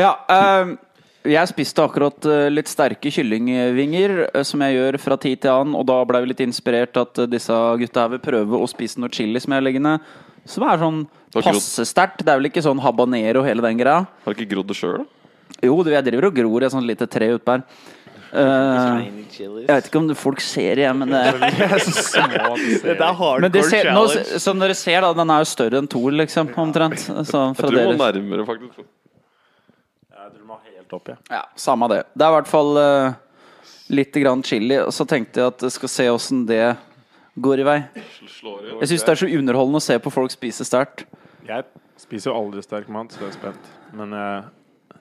Ja, eh, jeg spiste akkurat eh, litt sterke kyllingvinger, eh, som jeg gjør fra tid til annen. Og da ble vi litt inspirert at eh, disse gutta her vil prøve å spise noe chili som jeg legger ned. Som er sånn passe sterkt. Det er vel ikke sånn habanero hele den greia? Har du ikke grodd det sjøl, da? Jo, du, jeg driver og gror i et sånt lite tre utpå her. Uh, jeg vet ikke om folk ser det, men det, Dette er hardcore men det ser, nå. Som dere ser, da, den er jo større enn to, liksom, omtrent. Så Jeg tror det må nærmere, faktisk. Jeg tror du må helt opp, ja. Ja, samme det. Det er i hvert fall uh, litt grann chili. Og så tenkte jeg at jeg skal se åssen det går i vei. Jeg syns det er så underholdende å se på folk spise sterkt. Jeg spiser jo aldri sterk mat, så jeg er spent. Men eh,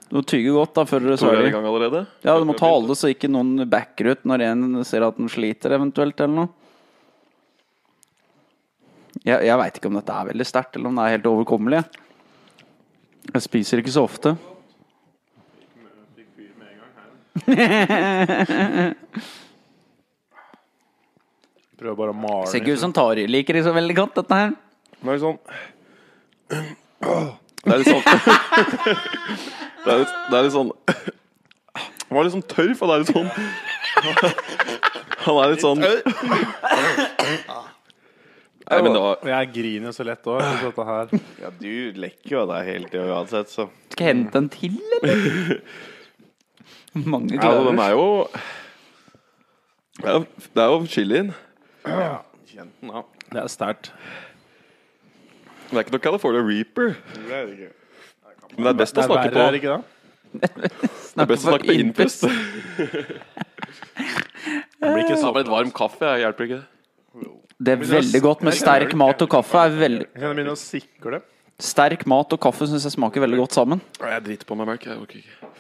Du må tygge godt da før du er svelger. Ja, du må ta alle så ikke noen backer ut når en ser at den sliter, eventuelt, eller noe. Jeg, jeg veit ikke om dette er veldig sterkt, eller om det er helt overkommelig. Jeg spiser ikke så ofte. Prøver bare å male Ser ikke ut som Tari liker det så veldig godt, dette her. Det er litt sånn Det er litt sånn Det er litt, det er litt sånn Han var litt sånn tørr, for det er litt sånn Han er litt sånn Nei, men Og jeg griner så lett òg. Dette her. Ja, du lekker jo av deg hele tida uansett, så Skal jeg hente en til, eller? Mange ja, altså, Den er jo Det er jo, det er jo chilien. ja. Det er sterkt. Det er ikke noe California Reaper. Det er det ikke. Men det er best å er snakke er det på ikke det? Det er best å snakke på innpust. Det blir ikke Ta så med litt varm kaffe, jeg hjelper ikke det. Det er veldig godt med sterk mat og kaffe. Er veldig, Jeg kan begynne å sikle. Sterk mat og kaffe syns jeg smaker veldig godt sammen. Jeg driter på meg melk. Jeg orker ikke.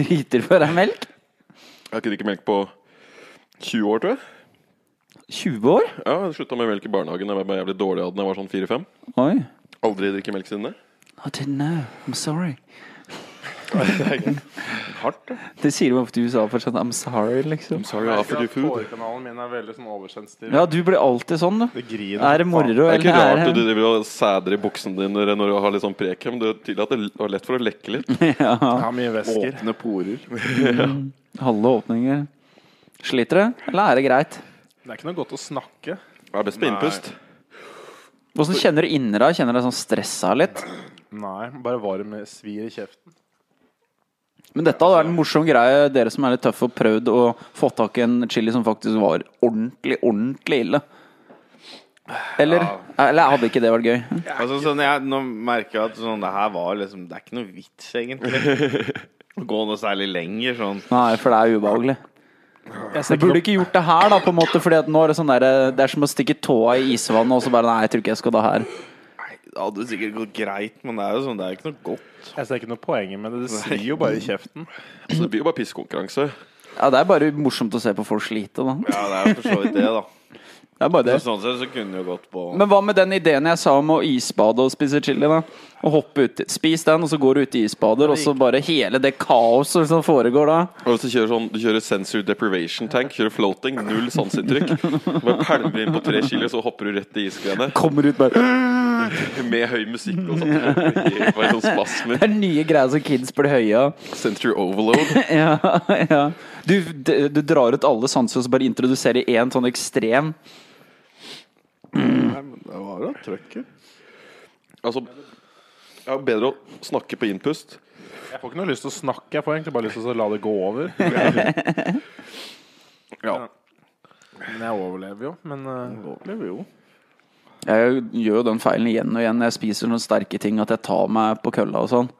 Driter på deg melk? Jeg har ikke drikket melk på 20 år, tror jeg. 20 år? Ja, Jeg slutta med melk i barnehagen. Jeg var jævlig dårlig av den jeg var sånn 4-5. Aldri drikke melk siden det. I didn't know. I'm sorry. Hardt, det. Det sier de ofte i USA fortsatt. I'm sorry, liksom. Sorry, I offered food. Hårkanalen min er veldig sånn oversensitiv. Ja, du blir alltid sånn, du. Det griner. Er det moro, Det er ikke eller rart er du driver og sæder i buksene dine når du har litt sånn prekem. Det er tydelig at det er lett for å lekke litt. ja, Jeg har mye væsker. Åpne porer. halve åpninger? Sliter du, eller er det greit? Det er ikke noe godt å snakke. Det er best på innpust. Hvordan kjenner du inni deg? Kjenner du deg sånn stressa litt? Nei, bare varm svir i kjeften. Men dette hadde vært en morsom greie, dere som er litt tøffe og prøvd å få tak i en chili som faktisk var ordentlig, ordentlig ille. Eller, eller hadde ikke det vært gøy? Altså, sånn, jeg, nå merker jeg at sånn, det her var liksom Det er ikke noe vits, egentlig. Å gå noe særlig lenger, sånn. Nei, for det er ubehagelig. Jeg burde ikke gjort det her, da, på en måte, Fordi at nå er det sånn der, Det er som å stikke tåa i isvannet og så bare Nei, jeg tror ikke jeg skal da her. Nei, Det hadde sikkert gått greit, men det er jo sånn, det er ikke noe godt. Jeg ser ikke noe poenget med det. Det svir jo bare i kjeften. Altså, det blir jo bare pissekonkurranse. Ja, det er bare morsomt å se på folk slite, da. Ja, det er jo for så vidt det, da. Det er bare det. Så sånn sett så kunne det jo gått på Men hva med den ideen jeg sa om å isbade og spise chili, da? Å hoppe ut Spis den, og så går du ut i isbader, og så bare hele det kaoset som foregår da. Og hvis du kjører sånn Du kjører sensor deprivation tank, kjører floating, null sanseinntrykk. Bare pælmer inn på tre kilo, så hopper du rett i isgreiene. Kommer ut bare Med høy musikk og sånn. Det er nye greier som kids blir høye av. Sensor overload. Ja, ja. Du, du drar ut alle sanser og så bare introduserer én sånn ekstrem. Nei, men det var da trøkket. Altså ja, Bedre å snakke på innpust. Jeg får ikke noe lyst til å snakke, jeg får egentlig bare lyst til å la det gå over. Ja. Men jeg overlever jo. Men uh, Overlever jo. Jeg gjør jo den feilen igjen og igjen jeg spiser noen sterke ting, at jeg tar meg på kølla og sånn.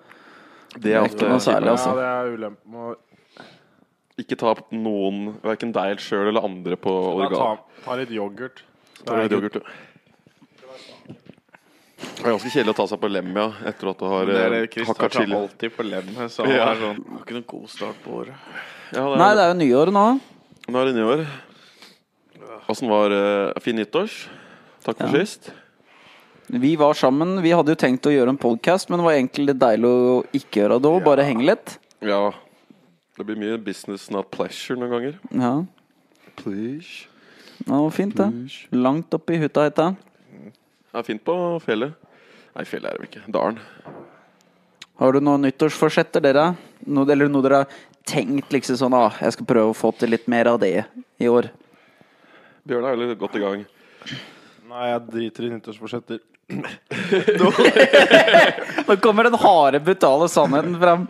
Det er ikke noe særlig, særlig, ja, altså. det er ulempen med å Ikke ta noen, verken deg sjøl eller andre på organ. ta, ta litt yoghurt. Ta litt yoghurt. Det er ganske kjedelig å ta seg på lem, ja, etter at du har hakka chili. eh, hakka tar alltid på lem, så han Ja. er sånn Har ikke noen god start på året. Ja, det er, Nei, det er jo nyår nå. Nå er det nyår. Åssen var uh, fin nyttårs? Takk for Ja. sist. Vi var sammen. Vi hadde jo tenkt å gjøre en podkast, men det var egentlig litt deilig å ikke gjøre det òg. Bare henge litt. Ja. Det blir mye business, not pleasure noen ganger. Ja, Please. det var fint, det. Langt oppi i hytta, heter det. Det er fint på fjellet. Nei, fjellet er det ikke. Dalen. Har Har du noen nyttårsforsetter, dere? Noe, eller noe dere har tenkt liksom sånn ah, Jeg skal prøve å få til litt mer av det i år. Bjørn er veldig godt i gang. Nei, jeg driter i nyttårsforsetter. Nå kommer den harde, brutale sannheten fram.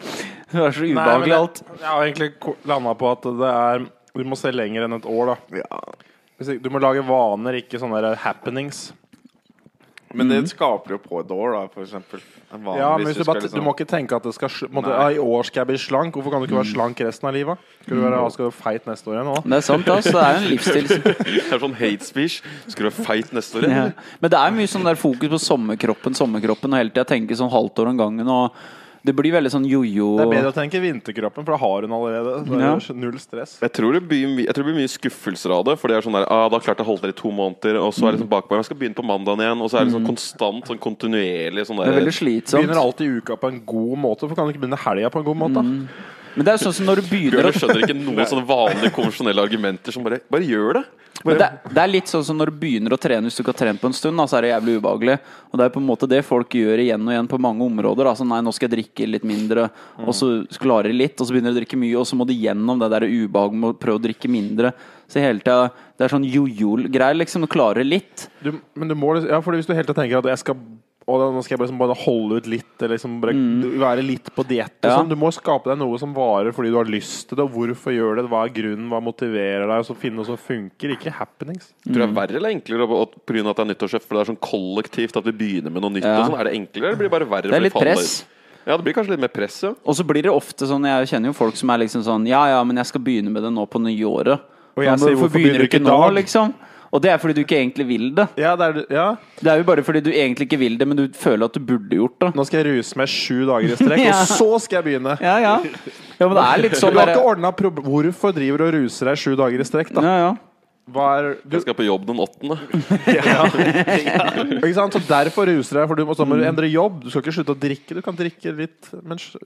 Det er så ubehagelig alt. jeg har egentlig landa på at det er Du må se lenger enn et år, da. Ja. Du må lage vaner, ikke sånne happenings. Men det skaper jo på et år, da, for eksempel. Vanlig- Ja, men du, bare, liksom- du må ikke tenke at det skal måtte, ja, I år skal jeg bli slank. Hvorfor kan du ikke være slank resten av livet? Skal du være skal du feit neste år igjen òg? Det er sant, altså. Det er jo en livsstil. Det er sånn hate speech. Skal du være feit neste år? Ja. Men det er mye sånn der fokus på sommerkroppen, sommerkroppen, og hele tida tenke sånn halvt år om gangen. Og det blir veldig sånn jojo. Det er bedre å tenke vinterkroppen, for da har hun allerede. Så det er null stress. Jeg tror, det blir, my- jeg tror det blir mye skuffelser av det. For det er sånn der, ah, Da klarte jeg å holde det i to måneder, og så er det sånn bakpå. Jeg skal begynne på mandagen igjen. Og så er det sånn konstant, sånn kontinuerlig sånn Det er der, veldig slitsomt. Begynner alltid uka på en god måte. for kan du ikke begynne helga på en god måte? Men det er sånn som når du begynner Bjørn å skjønner ikke noen sånne vanlige konvensjonelle argumenter som bare Bare gjør det! Men det, det er litt sånn som når du begynner å trene hvis du ikke har trent på en stund, da, så er det jævlig ubehagelig. Og det er på en måte det folk gjør igjen og igjen på mange områder. Sånn, nei, nå skal jeg drikke litt mindre, og så klarer de litt, og så begynner de å drikke mye, og så må de gjennom det der ubehaget med å prøve å drikke mindre. Så hele tida Det er sånn jojo-greier, liksom. Du klarer litt. Du, men du må liksom- Ja, for hvis du hele tiden tenker at jeg skal og da- nå skal jeg liksom bare holde ut litt, eller liksom bare være litt på diett Ja. sånn. Du må skape deg noe som varer fordi du har lyst til det. Og hvorfor gjør det? Hva er grunnen? Hva motiverer deg? Og så finne noe som funker, ikke happenings. Tror du det er verre eller enklere å- at- av at det er nyttårsskjeft? For det er sånn kollektivt at vi begynner med noe nytt. Ja. Og sånn. Er det enklere, eller blir det bare verre? Det er litt press. Ja, det blir kanskje litt mer press, ja. Og så blir det ofte sånn Jeg kjenner jo folk som er liksom sånn Ja, ja, men jeg skal begynne med det nå på nyåret. Og jeg Sånn, sier, hvorfor hvorfor begynner du ikke nå, liksom? Og det er fordi du ikke egentlig vil det. Ja, det er, ja. Det er jo bare fordi du egentlig ikke vil det, men du føler at du burde gjort det. Nå skal jeg ruse meg sju dager i strekk, Ja. og så skal jeg begynne. Ja, ja. ja men det er litt Du sånn har ikke ordna Hvorfor driver du og ruser deg sju dager i strekk, da? ja, ja. Hva er du, Jeg skal på jobb den åttende. Ikke sant? Så derfor ruser du deg, for du må, så må du endre jobb. Du skal ikke slutte å drikke. Du kan drikke litt, men altså,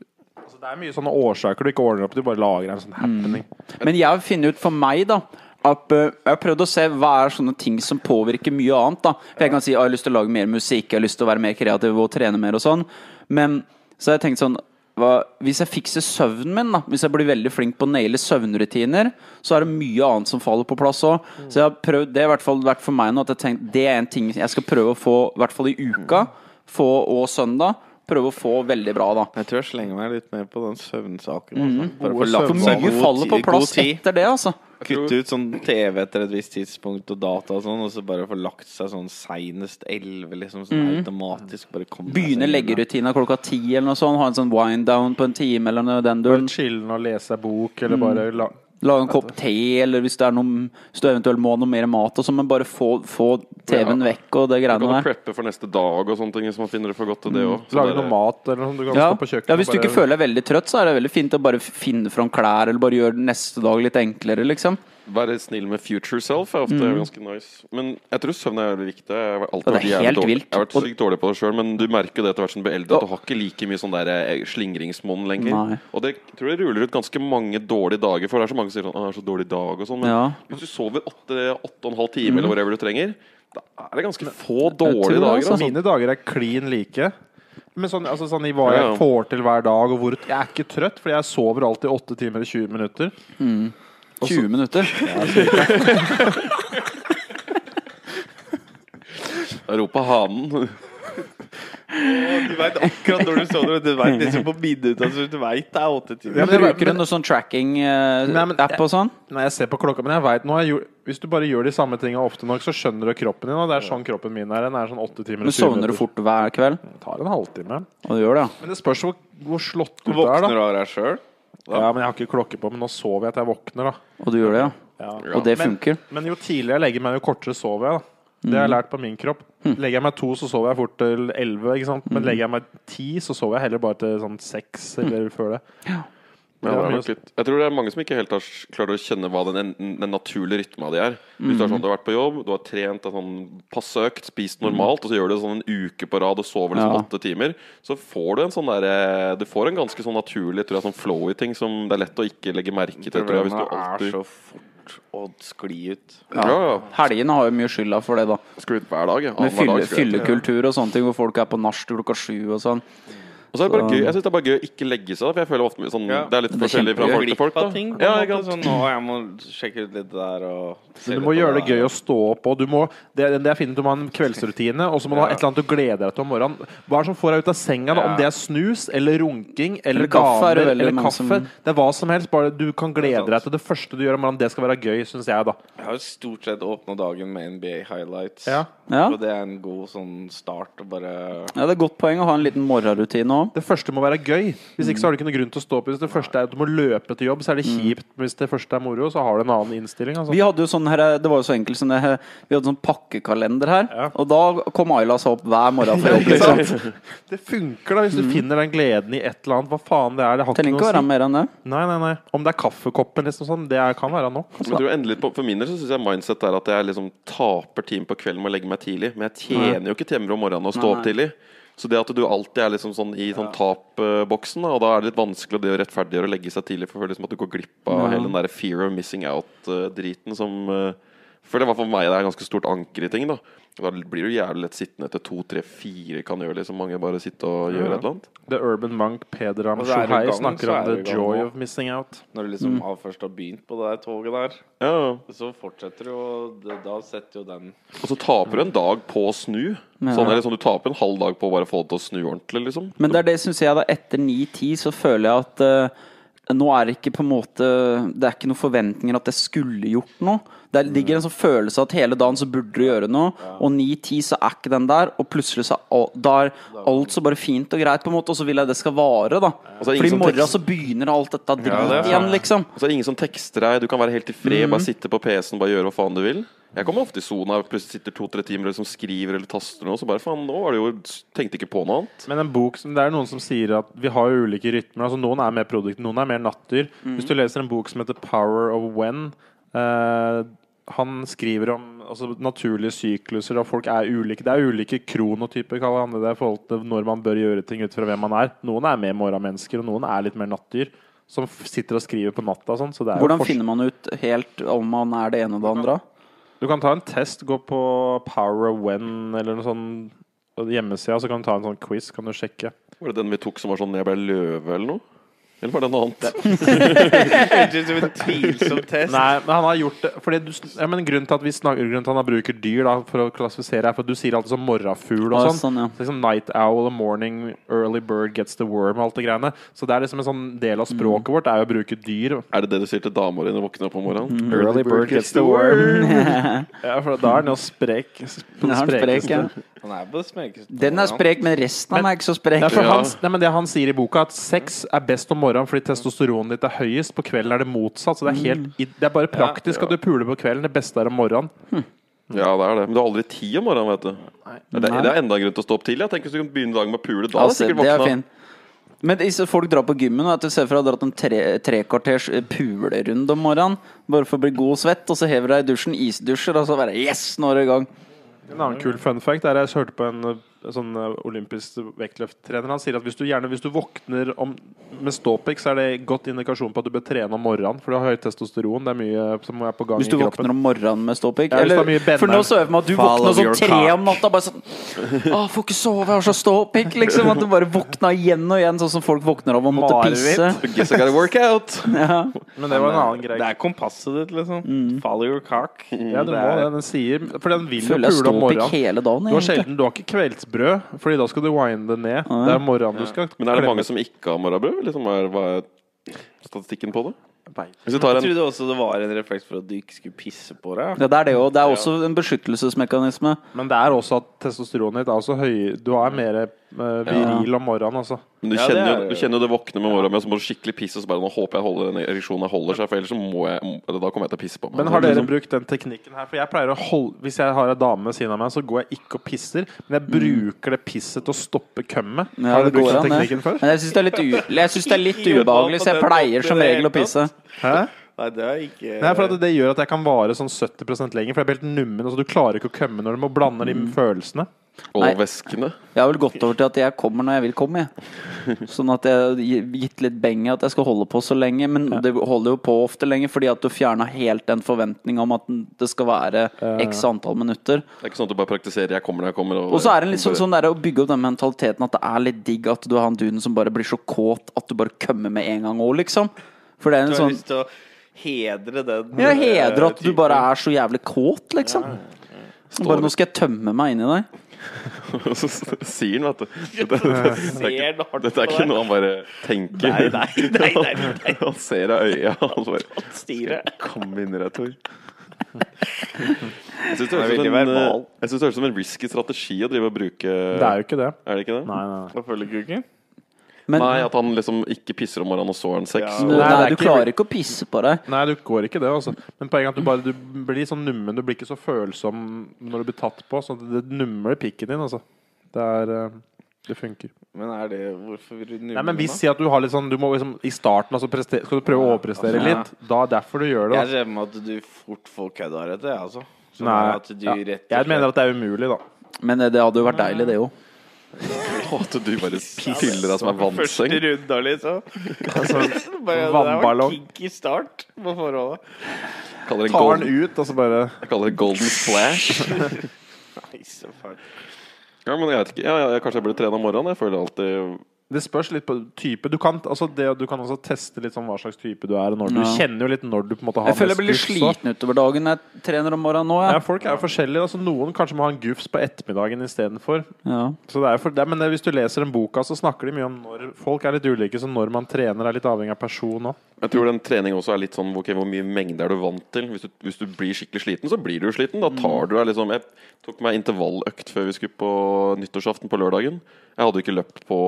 Det er mye sånne årsaker du ikke ordner opp. Du bare lager en sånn happening. Men jeg har funnet ut for meg, da at eh, Jeg har prøvd å se hva er sånne ting som påvirker mye annet. da For Jeg kan si at jeg har lyst til å lage mer musikk, jeg har lyst til å være mer kreativ og trene mer og sånn. Men så har jeg tenkt sånn hva, Hvis jeg fikser søvnen min, da hvis jeg blir veldig flink på å naile søvnrutiner, så er det mye annet som faller på plass òg. Så jeg har prøvd, det har i hvert fall vært for meg nå at jeg tenkt, det er en ting jeg skal prøve å få, i hvert fall i uka, få og søndag. Prøve å få veldig bra, da. Jeg tror jeg slenger meg litt mer på den søvnsaken. Mm. Bare søvnvaner. For mye faller på plass etter det, altså. Kutte ut sånn TV etter et visst tidspunkt og data og sånn, og så bare få lagt seg sånn seinest elleve, liksom. Sånn automatisk. Bare komme Begynne leggerutina klokka ti eller noe sånt. Ha en sånn wind down på en time eller noe den duren. chille og lese bok, eller bare la Lage en kopp te, eller hvis det er noe Hvis du eventuelt må ha noe mer mat og sånn, men bare få, få TV-en Ja. vekk og det Kan der. du kan preppe for neste dag og sånne ting, hvis man finner det for godt til det òg. Lage noe mat eller noe. Du kan Ja. stå på kjøkkenet ja, Hvis du ikke bare- føler deg veldig trøtt, så er det veldig fint å bare finne fram klær, eller bare gjøre neste dag litt enklere, liksom. Være snill med future self er ofte ganske nice. Men jeg tror søvn er jævlig viktig. Jeg har alltid det er vært jævlig helt dårlig. vilt. Jeg har vært sykt dårlig på det sjøl, men du merker det etter hvert som du blir eldre, at du har ikke like mye sånn der eh, slingringsmonn lenger. Nei. Og det jeg tror jeg ruller ut ganske mange dårlige dager, for det er så mange som sier sånn «Å, 'Jeg har så dårlig dag' og sånn. Men Ja. hvis du sover åtte, åtte og en halv time, eller whatever du trenger, da er det ganske få dårlige dager. altså. Altså. Mine dager er klin like. Men sånn, altså sånn i hva jeg får til hver dag, og hvor Jeg er ikke trøtt, fordi jeg sover alltid 8 timer og 20 minutter. 20 minutter. Da roper hanen. Du veit akkurat når du sover, du veit liksom på minuttet, altså, du veit det er åtte timer. Ja, Men Bruker du noe sånn tracking-app Nei, og sånn? Nei, jeg ser på klokka Men jeg vet, nå jeg hvis du bare gjør de samme tingene ofte nok, så skjønner du kroppen din. Og det er sånn kroppen min er. Den er sånn 8 timer Men og 20 Sovner du fort hver kveld? Det tar en halvtime. Og du gjør det, ja? Men det spørs hvor, hvor slått ut Du er, da. våkner du av deg sjøl. Ja, men jeg har ikke klokke på, men nå sover jeg til jeg våkner, da. Og du gjør det, ja? Ja. Og det funker? Men jo tidligere jeg legger meg, jo kortere sover jeg. da Det har jeg lært på min kropp. Legger jeg meg to, så sover jeg fort til elleve. Men legger jeg meg ti, så sover jeg heller bare til sånn seks eller før det. Ja, Ja, det er nok litt. Jeg tror det er mange som ikke helt har klart å kjenne hva den, den naturlige rytma di er. Hvis du, er sånn, du har vært på jobb, du har trent en sånn passe økt, spist normalt, og så gjør du det sånn en uke på rad og sover liksom Ja. åtte timer, så får du en sånn der, Du får en ganske sånn naturlig tror jeg, sånn flowy ting som det er lett å ikke legge merke til. Tror jeg, hvis du alltid... er så fort å skli ut. Ja, ja. Helgene har jo mye skylda for det, da. Skli ut hver dag. Ja. Med fyllekultur fylle, og sånne ting, hvor folk er på nach klokka sju og sånn. Og så er det bare Så- gøy Jeg synes det er bare gøy å ikke legge seg, for jeg føler ofte sånn, Ja. det er litt Det er forskjellig fra folk til folk. Da. ting. Ja, jeg, måte. Sånn, å, jeg må sjekke ut litt der og se Men du må gjøre det gøy å stå opp og du må, det, det er fint, du må ha en kveldsrutine, og så må du ha et eller annet du gleder deg til om morgenen. Hva er det som får deg ut av senga? da? Om det er snus eller runking eller, Eller kaffe er gaver eller kaffe. som- Det er hva som helst, bare du kan glede deg til det første du gjør om morgenen. Det skal være gøy, syns jeg, da. Jeg har jo stort sett åpna dagen med NBA highlights. Ja. Ja. Og det er en god sånn start bare ja, det er et godt poeng å ha en liten morgenrutine òg. Det første må være gøy. Hvis ikke så har du ikke noe grunn til å stå opp. Hvis det første er at du må løpe til jobb, så er det kjipt. Men Hvis det første er moro, så har du en annen innstilling. Altså. Vi hadde jo sånn her, Det var jo så enkelt som det Vi hadde sånn pakkekalender her. Ja. Og da kom Ayla seg opp hver morgen for jobb. Liksom. Det funker da, hvis du finner den gleden i et eller annet. Hva faen det er. Det har ikke noe å si. være mer enn det. Nei, nei, nei. Om det er kaffekoppen, liksom sånn, det er, kan være nok. Men du, endelig For min del så syns jeg mindset er at jeg liksom taper time på kvelden med å legge meg tidlig. Men jeg tjener jo ikke timer om morgenen og stå opp tidlig. Så det at du alltid er liksom sånn i sånn tapboksen, og da er det litt vanskelig det å rettferdiggjøre å legge seg tidlig, for liksom at du går glipp av hele den der fear of missing out-driten som uh, For det var for meg det er ganske stort anker i ting. Da Da blir du jævlig lett sittende etter to, tre, fire kan gjøre liksom mange bare sitte og gjøre Ja. et eller annet. The Urban Monk Pedram Og så er du i Shuhai gang, snakker om the gang joy of missing out. Når du liksom har først har begynt på det der toget der, Ja. så fortsetter du, og det- da setter jo den Og så taper du en dag på å snu. Ja. Sånn, eller sånn, Du taper en halv dag på å bare få det til å snu ordentlig, liksom. Men det er det syns jeg da etter 9-10 så føler jeg at eh, nå er det ikke på en måte Det er ikke noen forventninger at jeg skulle gjort noe. Det ligger en sånn følelse av at hele dagen så burde du gjøre noe, og 9-10 så er ikke den der, og plutselig så da er alt så bare fint og greit, på en måte, og så vil jeg det skal vare, da. For i morgen så begynner alt dette dritt Ja, det igjen, liksom. Og så er det ingen som tekster deg. Du kan være helt i fred, bare sitte på PC-en bare gjøre hva faen du vil. Jeg kommer ofte i sona og plutselig sitter to-tre timer og liksom skriver eller taster noe, så bare faen, nå var det jo Tenkte ikke på noe annet. Men en bok som, det er noen som sier at vi har jo ulike rytmer. Altså Noen er mer produkter, noen er mer nattdyr. Hvis du leser en bok som heter 'Power of When' eh, Han skriver om altså, naturlige sykluser, og folk er ulike. Det er ulike kronotyper, kaller han det, det, i forhold til når man bør gjøre ting ut fra hvem man er. Noen er mer morgenmennesker, og noen er litt mer nattdyr. Som sitter og skriver på natta og sånn. Så Hvordan finner man ut helt om man er det ene og det andre? Du kan ta en test, gå på Power When eller noe sånn hjemmesida, så kan du ta en sånn quiz, kan du sjekke. Var det den vi tok som var sånn 'jeg ble løve' eller noe? Eller var det noe annet? Høres ut som en tvilsom test. Nei, men han har gjort det fordi du, ja, men Grunnen til at vi snakker Grunnen til at han bruker dyr da, for å klassifisere, er for at du sier alltid sånn morrafugl og sånn. sånn, ja. Så liksom Night owl, the morning, early bird gets the worm og alt det greiene. Så det er liksom en sånn del av språket vårt er jo å bruke dyr. Er det det du sier til dama di når du våkner opp om morgenen? Mm. Early bird gets the worm. ja, for da er den jo sprek. er sprek, ja. Han er på. Den er sprek, men resten av meg er ikke så sprek. Nei, for han, nei, men det han sier i boka, at sex er best om morgenen fordi testosteronet ditt er høyest. På kvelden er det motsatt. Så det er, helt, i- det er bare praktisk Ja. at du puler på kvelden. Det beste er om morgenen. Ja, det er det. Men du har aldri tid om morgenen, vet du. Det er, det er enda en grunn til å stå opp tidlig. Jeg tenker Hvis du kan begynne dagen med å pule, da Altså, er du det er sikkert våkna. fint. Men hvis folk drar på gymmen og at du ser for deg har dratt en tre, trekvarters eh, pulerunde om morgenen bare for å bli god og svett, og så hever du deg i dusjen, isdusjer, og så bare Yes, nå er det i gang. En annen kul fun fact er jeg hørte på en, eh, sånn eh, olympisk vektløfttrener. Han sier at hvis du gjerne hvis du våkner om, med ståpikk, så er det godt indikasjon på at du bør trene om morgenen. For du har høyt testosteron. Det er mye som er på gang Hvis du våkner om morgenen med ståpikk. Ja, for nå så jeg for meg at du våkner våkna sånn tre cock. om natta. Bare sånn Å, får ikke sove, jeg har så ståpikk. Liksom, at du bare våkna igjen og igjen, sånn som folk våkner av å måtte pisse. Guess I gotta work out. Ja. Men det var en annen Det er kompasset ditt, liksom. Follow your cock. Ja, du Det må det. Den sier For den vil jo pule om morgenen. hele dagen. Du har, sjelden, du har ikke kveldsbrød, Fordi da skal du wine det ned. Det er morgenen du skal Men er det mange som ikke har morgenbrød? Liksom, er, hva er statistikken på det? Tar Jeg trodde også det var en refleks for at du ikke skulle pisse på deg. Ja, det er det òg. Det er også en beskyttelsesmekanisme. Men det er også at testosteronet ditt er også høy Du er mer viril om morgenen, altså. Men du, Ja, kjenner, er- jo, du kjenner jo det våkner med morgenen, men så må du skikkelig pisse. Og så bare, nå håper jeg holder, den ereksjonen holder seg, for ellers så må jeg eller Da kommer jeg til å pisse på meg. Men har dere Liksom. brukt den teknikken her? For jeg pleier å holde Hvis jeg har en dame ved siden av meg, så går jeg ikke og pisser. Men jeg bruker det pisset til å stoppe kømmet. Ja, har dere brukt den teknikken før? Men jeg syns det er litt, u jeg synes det er litt ubehagelig, så jeg pleier som regel å pisse. Hæ? Nei, det er ikke Nei, for at Det gjør at jeg kan vare sånn 70 lenger. For jeg blir helt nummen. Altså, du klarer ikke å kømme når du må blande de følelsene. Og væskene. Jeg har vel gått over til at jeg kommer når jeg vil komme, jeg. Sånn at jeg har gitt litt beng i at jeg skal holde på så lenge. Men det holder jo på ofte lenge, fordi at du fjerna helt den forventninga om at det skal være x antall minutter. Det er ikke sånn at du bare praktiserer 'jeg kommer når jeg kommer'. Og så er det litt sånn, sånn der, å bygge opp den mentaliteten at det er litt digg at du har han duden som bare blir så kåt at du bare kømmer med en gang òg, liksom. For det er Du har sånn lyst til å hedre den Ja, hedre at eh, du bare er så jævlig kåt, liksom. Bare nå skal jeg tømme meg inni deg. Og så sier han, vet du Dette, dette, dette, det dette er ikke noe han bare tenker. Nei, nei, nei, nei, nei. Han ser av øya og så bare Kom inn Tor. Jeg syns det høres ut som en, verbal. jeg synes det høres ut som en risky strategi å drive og bruke Det er jo ikke det. Er det ikke det? Nei, nei. nei. Men Nei, at han liksom ikke pisser om morgenen og så har han sex. Ja. nei, Nei, du ikke- klarer ikke å pisse på deg. Nei, du går ikke det, altså. Men poenget er at du bare du blir sånn nummen. Du blir ikke så følsom når du blir tatt på. Så det nummer pikken din, altså. Det er eh, Det funker. Men er det Hvorfor vil du numme Nei, men hvis at du har litt sånn Du må liksom I starten altså prestere, skal du prøve å overprestere Ja. litt. Da er derfor du gjør det. Jeg Da. ser for at du fort får kødda etter, jeg, altså. Sånn Nei, at du ja. rett og Jeg mener at det er umulig, da. Men det hadde jo vært deilig, det òg. At du bare fyller deg som en Første runde runda, liksom. Altså, det vannballong. kinky start på forholdet. Kaller Tar den golden, ut, og så bare jeg kaller det golden splash. Nei, så fælt. Ja, men jeg vet ikke. Ja, ja, kanskje jeg burde trene om morgenen. Jeg føler alltid Det spørs litt på type. Du kan, altså det, du kan også teste litt sånn hva slags type du er. Du Ja. kjenner jo litt når du på en måte har Jeg føler jeg blir litt sliten utover dagen når jeg trener om morgenen nå. Ja, Ja. folk er jo forskjellige. Altså, noen kanskje må ha en gufs på ettermiddagen istedenfor. Ja. Så det er for, det, men det, hvis du leser den boka, så snakker de mye om når Folk er litt ulike, så når man trener, er litt avhengig av person òg. Jeg tror den trening også er litt sånn okay, Hvor mye mengde er du vant til? Hvis du, hvis du blir skikkelig sliten, så blir du jo sliten. Da tar du deg liksom Jeg tok meg intervalløkt før vi skulle på nyttårsaften på lørdagen. Jeg hadde ikke løpt på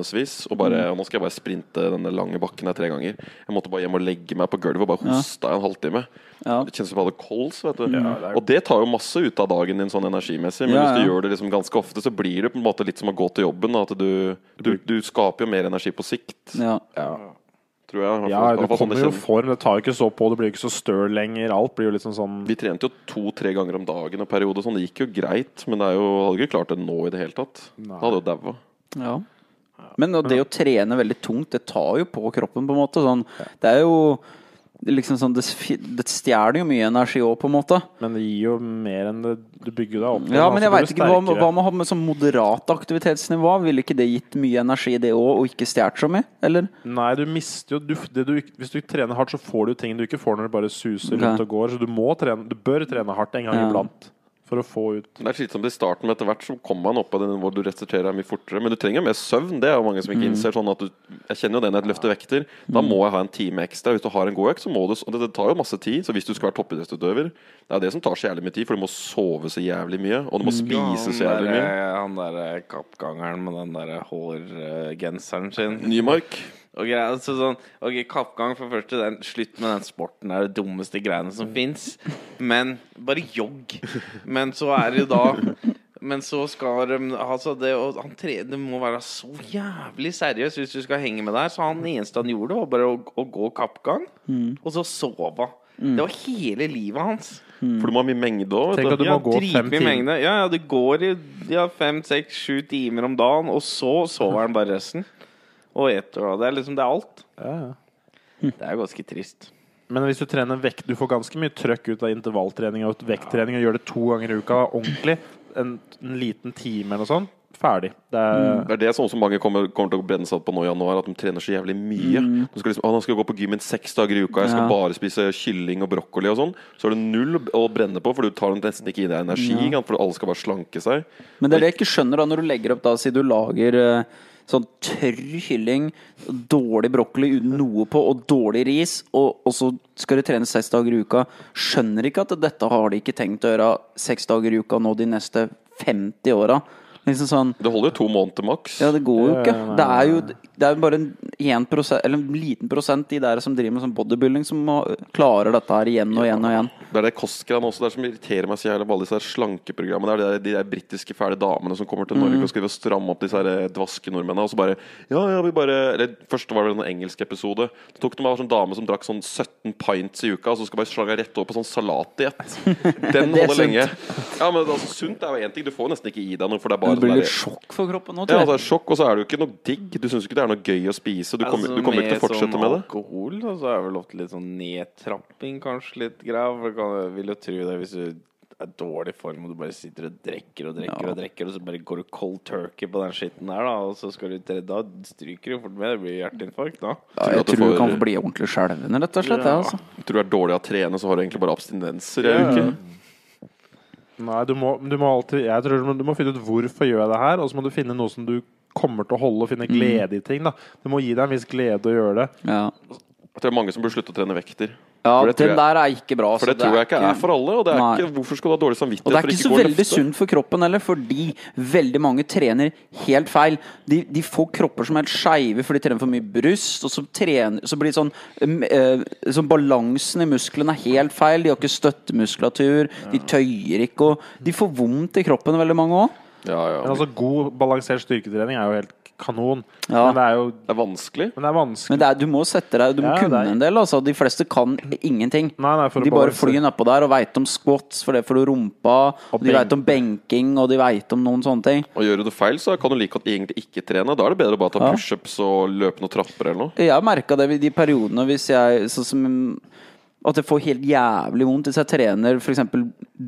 månedsvis. Og bare, nå skal jeg bare sprinte denne lange bakken her tre ganger. Jeg måtte bare hjem og legge meg på gulvet og bare hosta i en halvtime. Ja. Det kjennes som jeg hadde kols. vet du det er- Og det tar jo masse ut av dagen din sånn energimessig. Men Ja, hvis du gjør det liksom ganske ofte, så blir det på en måte litt som å gå til jobben. At du, du, du skaper jo mer energi på sikt, Ja. tror jeg. Ja, du sånn kommer jo form. Det tar jo ikke så på, du blir ikke så støl lenger. Alt blir jo litt sånn sånn Vi trente jo to-tre ganger om dagen en periode. Sånn. Det gikk jo greit, men det er jo, hadde ikke klart det nå i det hele tatt. Da hadde jo daua. Ja. Men det å trene veldig tungt, det tar jo på kroppen, på en måte. Sånn, det er jo liksom sånn Det, det stjeler jo mye energi òg, på en måte. Men det gir jo mer enn det Du bygger deg opp. Ja, men jeg blir veit ikke. Hva, hva med å ha med sånn moderat aktivitetsnivå? Ville ikke det gitt mye energi, det òg, og ikke stjålet så mye? Eller? Nei, du mister jo du, det du, Hvis du trener hardt, så får du ting du ikke får når du bare suser rundt og går. Så du må trene Du bør trene hardt en gang Ja. iblant for å få ut Det er slitsomt i starten, men etter hvert så kommer man opp på det nivået du restituerer mye fortere. Men du trenger mer søvn. Det er jo mange som ikke innser. Sånn at du, jeg kjenner jo det når jeg løfter vekter. Da må jeg ha en time ekstra. Hvis du har en god økt, så må du Og det, det tar jo masse tid. Så hvis du skal være toppidrettsutøver, det er det som tar så jævlig mye tid, for du må sove så jævlig mye. Og du må spise så jævlig mye. Ja, Han derre kappgangeren med den derre hårgenseren sin. Nymark. Og greia, så sånn, ok, Kappgang, for første, den, slutt med den sporten. Det er det dummeste greiene som fins. Men bare jogg. Men så er det jo da Men så skal de altså det, han tre, det må være så jævlig seriøst hvis du skal henge med der. Så han eneste han gjorde, var bare å, å gå kappgang, og så sove. Det var hele livet hans. For du må ha mye mengde òg. Tenk at du ja, må gå fem timer. Ja, ja, det går i ja, fem, seks, sju timer om dagen, og så sover han bare resten. Og eter. og Det er liksom det er alt. Ja, ja. Det er ganske trist. Men hvis du trener vekt Du får ganske mye trøkk ut av intervalltrening og vekttrening og gjør det to ganger i uka ordentlig. En, en liten time eller noe sånt. Ferdig. Det er, Det er det sånn som mange kommer, kommer til å brenne seg opp på nå i januar, at de trener så jævlig mye. De skal liksom, å, nå skal jeg gå på gymmen seks dager i uka, jeg skal Ja. bare spise kylling og brokkoli og sånn. Så er det null å brenne på, for du tar nesten ikke i deg energi, ja. for alle skal bare slanke seg. Men det er det jeg ikke skjønner da når du legger opp da, sier du lager eh, sånn tørr kylling, dårlig brokkoli uten noe på, og dårlig ris, og, og så skal du trene seks dager i uka. Skjønner ikke at dette har de ikke tenkt å gjøre seks dager i uka nå de neste 50 åra. Liksom sånn Det holder jo to måneder maks. Ja, det går jo ikke. Det er jo det er jo bare en, 1 eller en liten prosent de der som driver med sånn bodybuilding, som må, klarer dette her igjen og igjen og igjen. Det er det kostgreiene også. Det er som irriterer meg så jævlig alle disse slankeprogrammene. Det er de der, de der britiske fæle damene som kommer til Norge Mm. og skal stramme opp disse her eh, dvaske nordmennene. Og så bare Ja, ja, vi bare Eller først var det en engelsk episode. Så tok de av en sånn dame som drakk sånn 17 pints i uka, og så skal bare slage rett over på sånn salatdiett. Den Det er holder lenge. Ja, men altså, sunt er jo én ting. Du får nesten ikke i deg noe, for det er Det blir sånn litt sjokk for kroppen nå, ja, tror altså, sjokk, og så er det jo ikke noe digg. Du syns ikke det er noe gøy å spise. Du kommer, Altså, du kommer ikke til å fortsette med det. alkohol, da, så er det vel ofte litt sånn nedtrapping, kanskje litt greia. For kan, jeg vil jo tro det hvis du er dårlig form og du bare sitter og drikker og drikker Ja. og drikker, og så bare går du cold turkey på den skitten der, da, og så skal du tre, Da stryker du fort med. Det blir hjerteinfarkt da. Ja, Tror jeg du tror du får- kan bli ordentlig skjelven, rett og slett. Ja. Altså. Tror du er dårlig av å trene, så har du egentlig bare abstinenser i ei Ja. uke. Nei, du må, du må alltid Jeg tror du må, du må finne ut hvorfor gjør jeg det her, og så må du finne noe som du kommer til å holde, og finne glede i ting. da Det må gi deg en viss glede å gjøre det. Ja. Jeg tror det er mange som burde slutte å trene vekter. Ja, For det tror den jeg- der er ikke bra. For så det tror jeg ikke er for alle. Og det er Nei. ikke, hvorfor skal du ha dårlig samvittighet Og det er ikke så veldig sunt for kroppen heller, fordi veldig mange trener helt feil. De, de får kropper som er helt skeive, for de trener for mye bryst. Og så, trener, så blir det sånn øh, eh, sånn Balansen i musklene er helt feil. De har ikke støttemuskulatur, de tøyer ikke. Og de får vondt i kroppen, veldig mange òg. Ja, ja. Men altså, god, balansert styrketrening er jo helt kanon. Ja. Men det er jo Det er vanskelig. men det er vanskelig. Men det er, du må sette deg Du må Ja, kunne er- en del. Altså. De fleste kan ingenting. Nei, nei, for De bare flyr nedpå der og veit om squats, for det for rumpa. Og de benk. veit om benking, og de veit om noen sånne ting. Og gjør du det feil, så kan du like godt egentlig ikke trene. Da er det bedre å bare ta Ja. pushups og løpe noen trapper eller noe. Jeg har merka det i de periodene hvis jeg sånn som At jeg får helt jævlig vondt hvis jeg trener f.eks.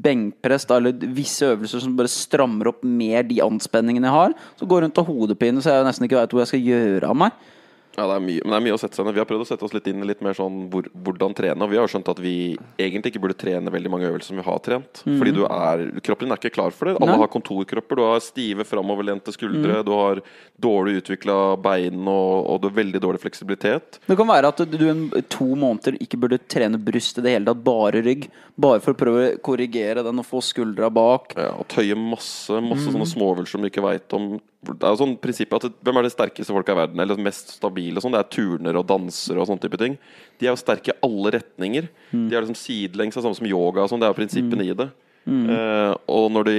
benkpress da, eller visse øvelser som bare strammer opp mer de anspenningene jeg har. Så går jeg rundt og hodepine så jeg nesten ikke veit hvor jeg skal gjøre av meg. Ja, det er mye, men det er mye å sette seg ned. Vi har prøvd å sette oss litt inn i litt mer sånn hvor, hvordan trene. Og vi har skjønt at vi egentlig ikke burde trene veldig mange øvelser som vi har trent. Fordi du er, kroppen din er ikke klar for det. Alle. Nei. har kontorkropper. Du har stive framoverlente skuldre. Du har dårlig utvikla bein og, og du har veldig dårlig fleksibilitet. Det kan være at du en, to måneder ikke burde trene bryst i det hele tatt, bare rygg. Bare for å prøve å korrigere den og få skuldra bak. Ja, og tøye masse masse mm. sånne småøvelser som du ikke veit om. Det er jo sånn prinsippet at Hvem er de sterkeste folka i verden? Eller mest stabile? og Sånn? Det er turnere og dansere og sånne type ting. De er jo sterke i alle retninger. Mm. De er liksom sidelengs, samme som yoga og sånn. Det er jo prinsippene i det. Eh, og når, de,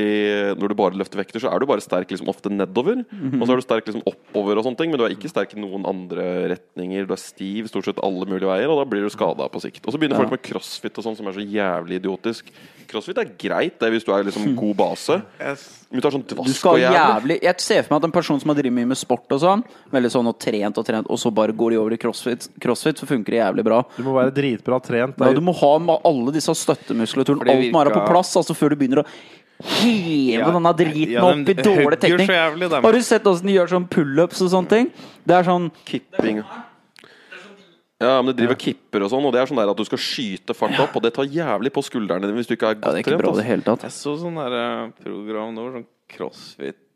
når du bare løfter vekter, så er du bare sterk liksom ofte nedover. Mhm. Og så er du sterk liksom oppover og sånne ting, men du er ikke sterk i noen andre retninger. Du er stiv stort sett alle mulige veier, og da blir du skada på sikt. Og så begynner Ja. folk med crossfit og sånn, som er så jævlig idiotisk. Crossfit er greit det hvis du er liksom god base. Men du tar sånn Du dvask skal og jævlig. Jeg ser for meg at en person som har drevet mye med sport og sånn, veldig sånn og trent og trent, og så bare går de over i crossfit, crossfit så funker det jævlig bra. Du må være dritbra trent. Ja, du må ha alle disse støttemuskulaturen, alt må være på plass, altså før du begynner å heve Ja, denne driten ja, den opp i dårlig teknikk. jævlig. Har du sett åssen de gjør sånn pullups og sånne ting? Det er sånn Kipping. Ja, men det driver kipper og sånn, og det er sånn der at du skal skyte fart opp, og det tar jævlig på skuldrene dine hvis du ikke er Ja, godt det er ikke trent. bra i det altså. hele tatt. Jeg så sånn der eh, program nå, sånn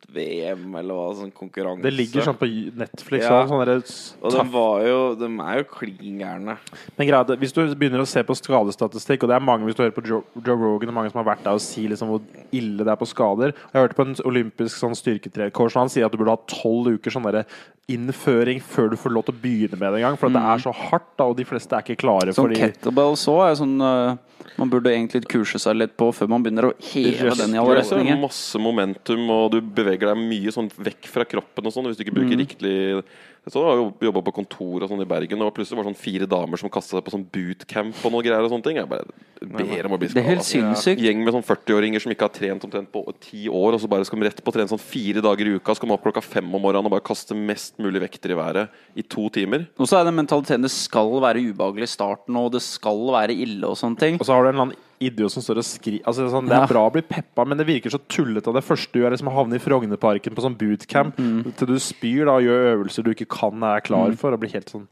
CrossFit-VM eller hva, sånn konkurranse. Det ligger sånn på Netflix Ja. og sånn Og de var jo De er jo klin gærne. Men greia, er hvis du begynner å se på skadestatistikk, og det er mange hvis du hører på Joe, Joe Rogan og mange som har vært der og sier liksom hvor ille det er på skader Jeg hørte på en olympisk sånn styrketrenercoach, og han sier at du burde ha tolv uker sånn derre innføring før du får lov til å begynne med det en gang. For mm. det er så hardt, da, og de fleste er ikke klare Sånn for de kettlebell så er sånn uh, Man burde egentlig kurse seg litt på før man begynner å heve den i alle retninger. masse momentum, og du beveger deg mye sånn vekk fra kroppen og sånn hvis du ikke bruker Mm. riktig så har jeg jobba på kontor og sånn i Bergen, og plutselig var det sånn fire damer som kasta seg på sånn bootcamp og noe greier og sånne ting. Jeg bare ber om å bli Det helt skada. Gjeng med sånn 40-åringer som ikke har trent omtrent på ti år, og så bare skal de rett på å trene sånn fire dager i uka. Så kommer de opp klokka fem om morgenen og bare kaste mest mulig vekter i været i to timer. Og så er den mentaliteten det skal være ubehagelig i starten, og det skal være ille og sånne ting. Og så har du en eller annen idiot som står og skriver altså, sånn, Det er bra å bli peppa, men det virker så tullete. Det første du gjør, er liksom å havne i Frognerparken på sånn bootcamp Mm. til du spyr da, og gjør øvelser du ikke kan er klar for, og blir helt sånn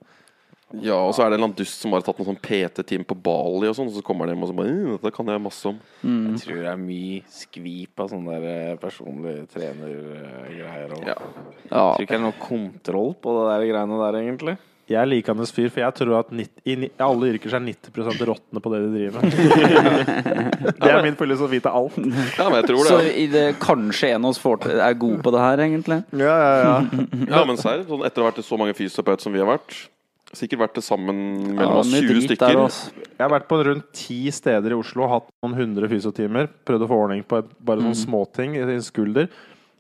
Ja, og så er det en eller annen dust som har tatt noen sånn PT-team på Bali, og sånn, og så kommer han hjem og så bare «Øh, Dette kan jeg masse om. Jeg tror det er mye skvip av sånne der eh, personlige trenergreier. og Ja. Ja. Jeg tror ikke det er noe kontroll på det der greiene der, egentlig. Jeg er likandes fyr, for jeg tror at 90, i alle yrker så er 90% råtne på det de driver med. det er min filosofi til alt. Ja, men jeg tror Så i det, kanskje en av oss får til, er god på det her, egentlig? Ja, ja, ja. Ja, men serr, sånn etter å ha vært til så mange fysioterapeuter som vi har vært Sikkert vært til sammen mellom Ja, oss mye 20 stykker. der. Jeg har vært på rundt ti steder i Oslo, hatt noen hundre fysiotimer. Prøvd å få ordning på et, bare sånne småting i skulder.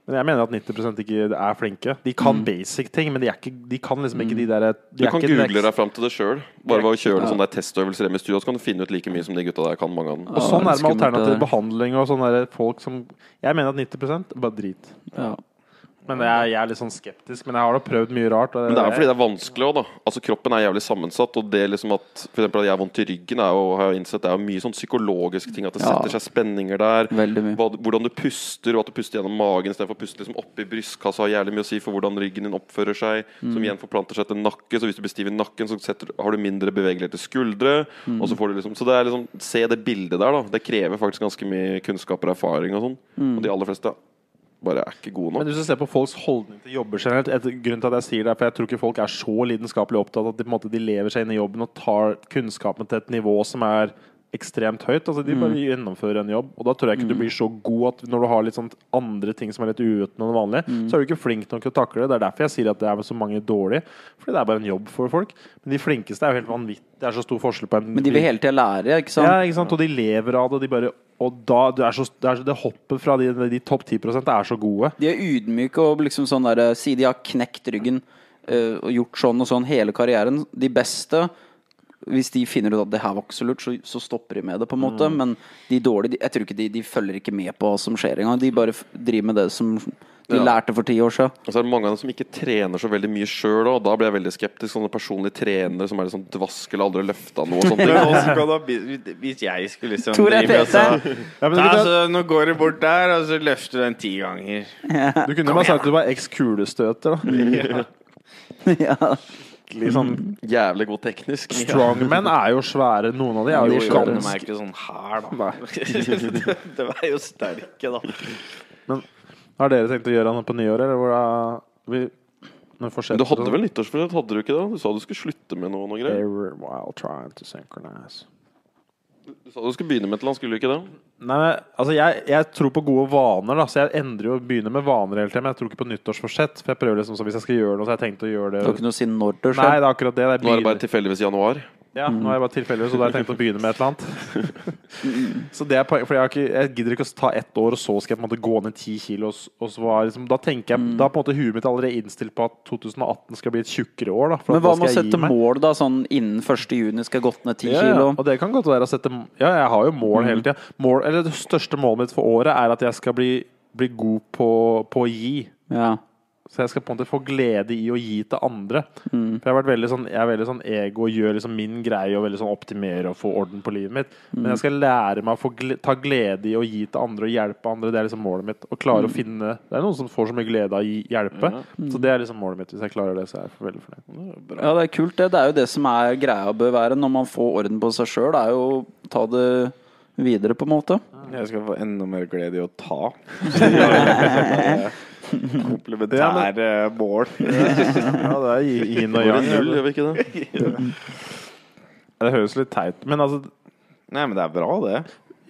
Men jeg mener at 90% ikke er flinke. De kan basic ting, men de, er ikke, de kan liksom ikke de der de Du er kan ikke google next- deg fram til det sjøl. Bare ved å kjøre noen sånne testøvelser hjemme i studio, så kan du finne ut like mye som de gutta der kan. mange av dem Og sånn er det med alternativ behandling og sånne folk som Jeg mener at 90 er bare drit. Ja. Men jeg, jeg er litt sånn skeptisk. Men jeg har da prøvd mye rart. Og Men det er fordi det er vanskelig òg, da. Altså Kroppen er jævlig sammensatt. Og det liksom at For eksempel at jeg har vondt i ryggen, er jo, har jeg innsett det er jo mye sånn psykologiske ting. At det Ja. setter seg spenninger der. Veldig mye. Hva, hvordan du puster, og at du puster gjennom magen istedenfor å puste liksom oppi brystkassa, har jævlig mye å si for hvordan ryggen din oppfører seg. Som igjen forplanter seg til nakke. Så hvis du blir stiv i nakken, så setter, har du mindre bevegelighet til skuldre. Og så får du liksom Så det er liksom Se det bildet der, da. Det krever faktisk ganske mye kunnskap og erfaring og sånn. Og de aller fleste bare er ikke gode Men hvis du ser på folks holdning til jobber generelt et, Grunnen til at jeg sier det er For jeg tror ikke folk er så lidenskapelig opptatt at de, måte, de lever seg inn i jobben og tar kunnskapen til et nivå som er ekstremt høyt. Altså De bare gjennomfører en jobb. Og da tror jeg ikke du blir så god at når du har litt sånn andre ting som er litt uuten enn det vanlige, så er du ikke flink nok til å takle det. Det er derfor jeg sier at det er så mange dårlige. Fordi det er bare en jobb for folk. Men de flinkeste er jo helt vanvittig. Det er så stor forskjell på en Men de vil hele tida lære, ikke sant? ja, ikke sant? Og de lever av det. Og de bare og da, det, så, det, så, det hoppet fra de, de topp 10 er så gode. De er ydmyke og liksom sånn der Si de har knekt ryggen øh, og gjort sånn og sånn hele karrieren. De beste, hvis de finner ut at det her var ikke så lurt, så, så stopper de med det, på en måte. Mm. Men de dårlige, de, jeg tror ikke de, de følger ikke med på hva som skjer engang. De bare f- driver med det som de Ja. lærte for ti år siden. Og så er det mange av dem som ikke trener så veldig mye sjøl, og da blir jeg veldig skeptisk. Sånne personlige trenere som er litt sånn dvask eller aldri løfta noe bli- Hvis jeg skulle liksom Tor er drive og sa Ja, men Ta, så, Nå går du bort der, og så løfter du den ti ganger. du kunne bare sagt at du var eks-kulestøter. da. ja. Litt sånn Jævlig god teknisk. Strongmen er jo svære. Noen av de er Jo, jo, de er ganske ikke sånn her, da. de, de er jo sterke, da. Har dere tenkt å gjøre noe på nyåret, eller hvor da Men du hadde sånn? vel nyttårsforsett, hadde du ikke det? Du sa du skulle slutte med noe, noe greier. Every while trying to synchronize. Du sa du skulle begynne med et eller annet, skulle du ikke det? Nei, altså jeg, jeg tror på gode vaner, da, så jeg endrer jo begynner med vaner hele tiden. Men jeg tror ikke på nyttårsforsett. For jeg prøver liksom, så Hvis jeg skal gjøre noe, så har jeg tenkt å gjøre Du har det ikke noe å si når det Nei, det er akkurat det. det er Nå er det bare tilfeldigvis januar. Ja, nå er jeg bare tilfeldig, så da har jeg tenkt å begynne med et eller annet. så det er poenget, for jeg, har ikke, jeg gidder ikke å ta ett år, og så skal jeg på en måte gå ned ti kilo. Og, så var liksom, da tenker jeg Da er på en måte huet mitt allerede innstilt på at 2018 skal bli et tjukkere år. Da, Men hva med å sette mål, da? Sånn innen 1. juni skal jeg gått ned 10 Ja, ja, og det kan godt være å sette Ja, jeg har jo mål hele tida. Mål, eller det største målet mitt for året er at jeg skal bli, bli god på, på å gi. Ja. Så jeg skal på en måte få glede i å gi til andre. Mm. For jeg, har vært veldig sånn, jeg er veldig sånn ego og gjør liksom min greie og veldig sånn optimere og få orden på livet mitt. Mm. Men jeg skal lære meg å få ta glede i å gi til andre og hjelpe andre. Det er liksom målet mitt. Å klare å Mm. finne Det er noen som får så mye glede av å hjelpe. Så det er liksom målet mitt. Hvis jeg klarer det, så er jeg veldig fornøyd. ja, det er kult, det. Det er jo det som er greia bør være når man får orden på seg sjøl. Er jo å ta det videre, på en måte. Jeg skal få enda mer glede i å ta. Ja, Komplementære mål. Ja, det er yin og yang. null, gjør vi ikke det? Det høres litt teit Men altså Nei, men det er bra, det.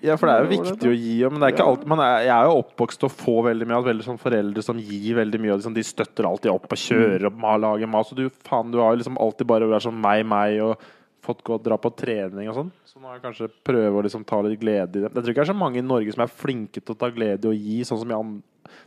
Ja, for det er jo viktig å gi, men det er ikke alt man er, Jeg er jo oppvokst til å få veldig mye av veldig sånn foreldre som gir veldig mye. Og liksom, de støtter alltid opp og kjører opp, ma- lager mat. Så du, faen, du har liksom alltid bare vært sånn meg, meg, og fått gå og dra på trening og sånn. Så nå har jeg kanskje prøve å liksom ta litt glede i det. Jeg tror ikke det er så mange i Norge som er flinke til å ta glede i å gi, sånn som i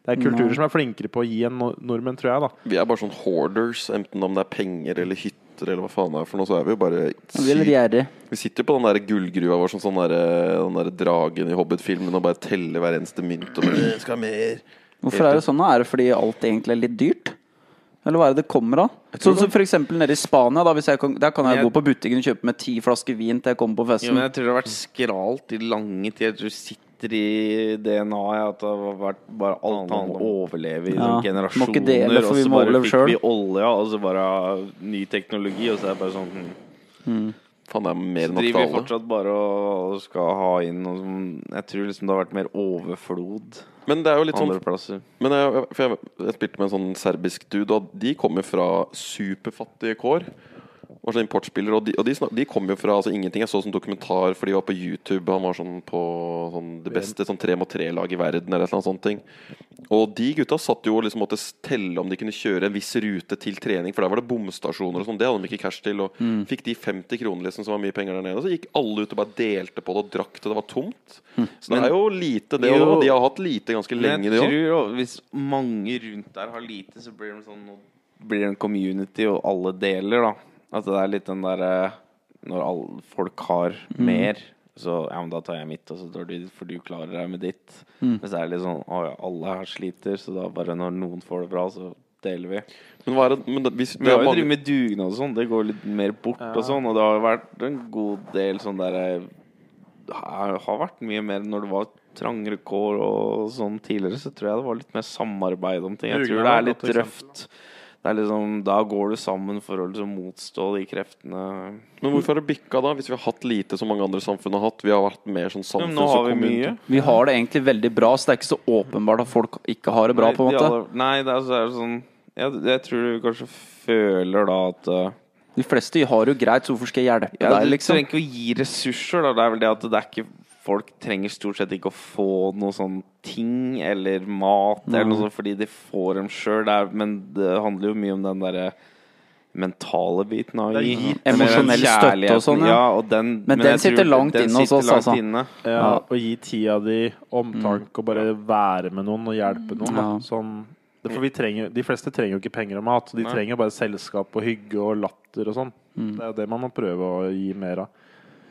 Det er kulturer som er flinkere på å gi enn nordmenn, tror jeg, da. Vi er bare sånn hoarders, enten om det er penger eller hytter eller hva faen det er for noe, så er vi jo bare er gjerrig. Vi sitter jo på den der gullgruva vår som sånn der, den der dragen i Hobbit-filmen og bare teller hver eneste mynt og bare «Jeg skal ha mer. Hvorfor er det sånn? da? Er det fordi alt egentlig er litt dyrt? Eller hva er det det kommer av? Så, så for eksempel nede i Spania. Da, hvis jeg kan, der kan jeg Jeg- gå på butikken og kjøpe med ti flasker vin til jeg kommer på Jo, festen. men jeg tror det har vært skralt i lange tider. Jeg tror du sitter i DNA-et at det har vært bare alt annet å overleve i Ja, generasjoner. må ikke dele, for og så bare fikk selv. vi olja, og så bare ny teknologi, og så er det bare sånn mm. Faen, det er mer Så enn nok driver vi fortsatt bare og, og skal ha inn noe som Jeg tror liksom det har vært mer overflod Men det er jo litt sånn plasser. Men jeg, for jeg, jeg spilte med en sånn serbisk dude, og de kommer fra superfattige kår. Var sånn importspiller, og de, og de, snak, de kom jo fra altså, ingenting. Jeg så sånn dokumentar, for de var på YouTube. Han var sånn på sånn, det beste sånn tre mot tre-lag i verden, eller noe sånt. ting Og de gutta satt jo og liksom måtte telle om de kunne kjøre en viss rute til trening, for der var det bomstasjoner og sånn. Det hadde de ikke cash til. Og fikk de 50 kroner, liksom, som var mye penger der nede. Og så gikk alle ut og bare delte på det og drakk til det var tomt. Så det er jo lite, det. Jo. Og de har hatt lite ganske lenge, jeg de òg. tror jo, hvis mange rundt der har lite, så blir det sånn blir det en community, og alle deler, da. At det er litt den derre Når alle folk har mer, så ja, men da tar jeg mitt, og så tar du ditt, for du klarer deg med ditt. Mm. Men det er litt sånn Å ja, alle her sliter, så da bare når noen får det bra, så deler vi. Men hva er det, men det, hvis, Vi har jo mange, drevet med dugnad og sånn. Det går litt mer bort og sånn. Og det har jo vært en god del sånn derre Det har har vært mye mer når det var trangere kår og sånn tidligere, så tror jeg det var litt mer samarbeid om ting. Jeg tror det er litt røft. Det er liksom, da går du sammen for å liksom motstå de kreftene. men hvorfor har det bikka da, hvis vi har hatt lite som mange andre samfunn har hatt? Vi har vært mer sånn Men nå har vi mye. Vi har det egentlig veldig bra, så det er ikke så åpenbart at folk ikke har det bra. på en måte aller- Nei, det er, så er det sånn jeg, jeg tror du kanskje føler da at uh, De fleste har det jo greit, så hvorfor skal jeg hjelpe Ja, deg, du liksom? trenger ikke å gi ressurser, da. Det er vel det at det er ikke Folk trenger stort sett ikke å få noe sånn ting eller mat eller noe sånt fordi de får dem sjøl. Men det handler jo mye om den derre mentale biten av å gi. den Emosjonell støtte og sånn, ja. ja. og den, Men den jeg tror sitter langt den inne hos oss, altså. inne. Ja, Å gi tida di, omtanke og bare være med noen og hjelpe noen. Ja. Sånn, for vi trenger, de fleste trenger jo ikke penger og mat. De Nei. trenger bare selskap og hygge og latter og sånn. Det er jo det man må prøve å gi mer av.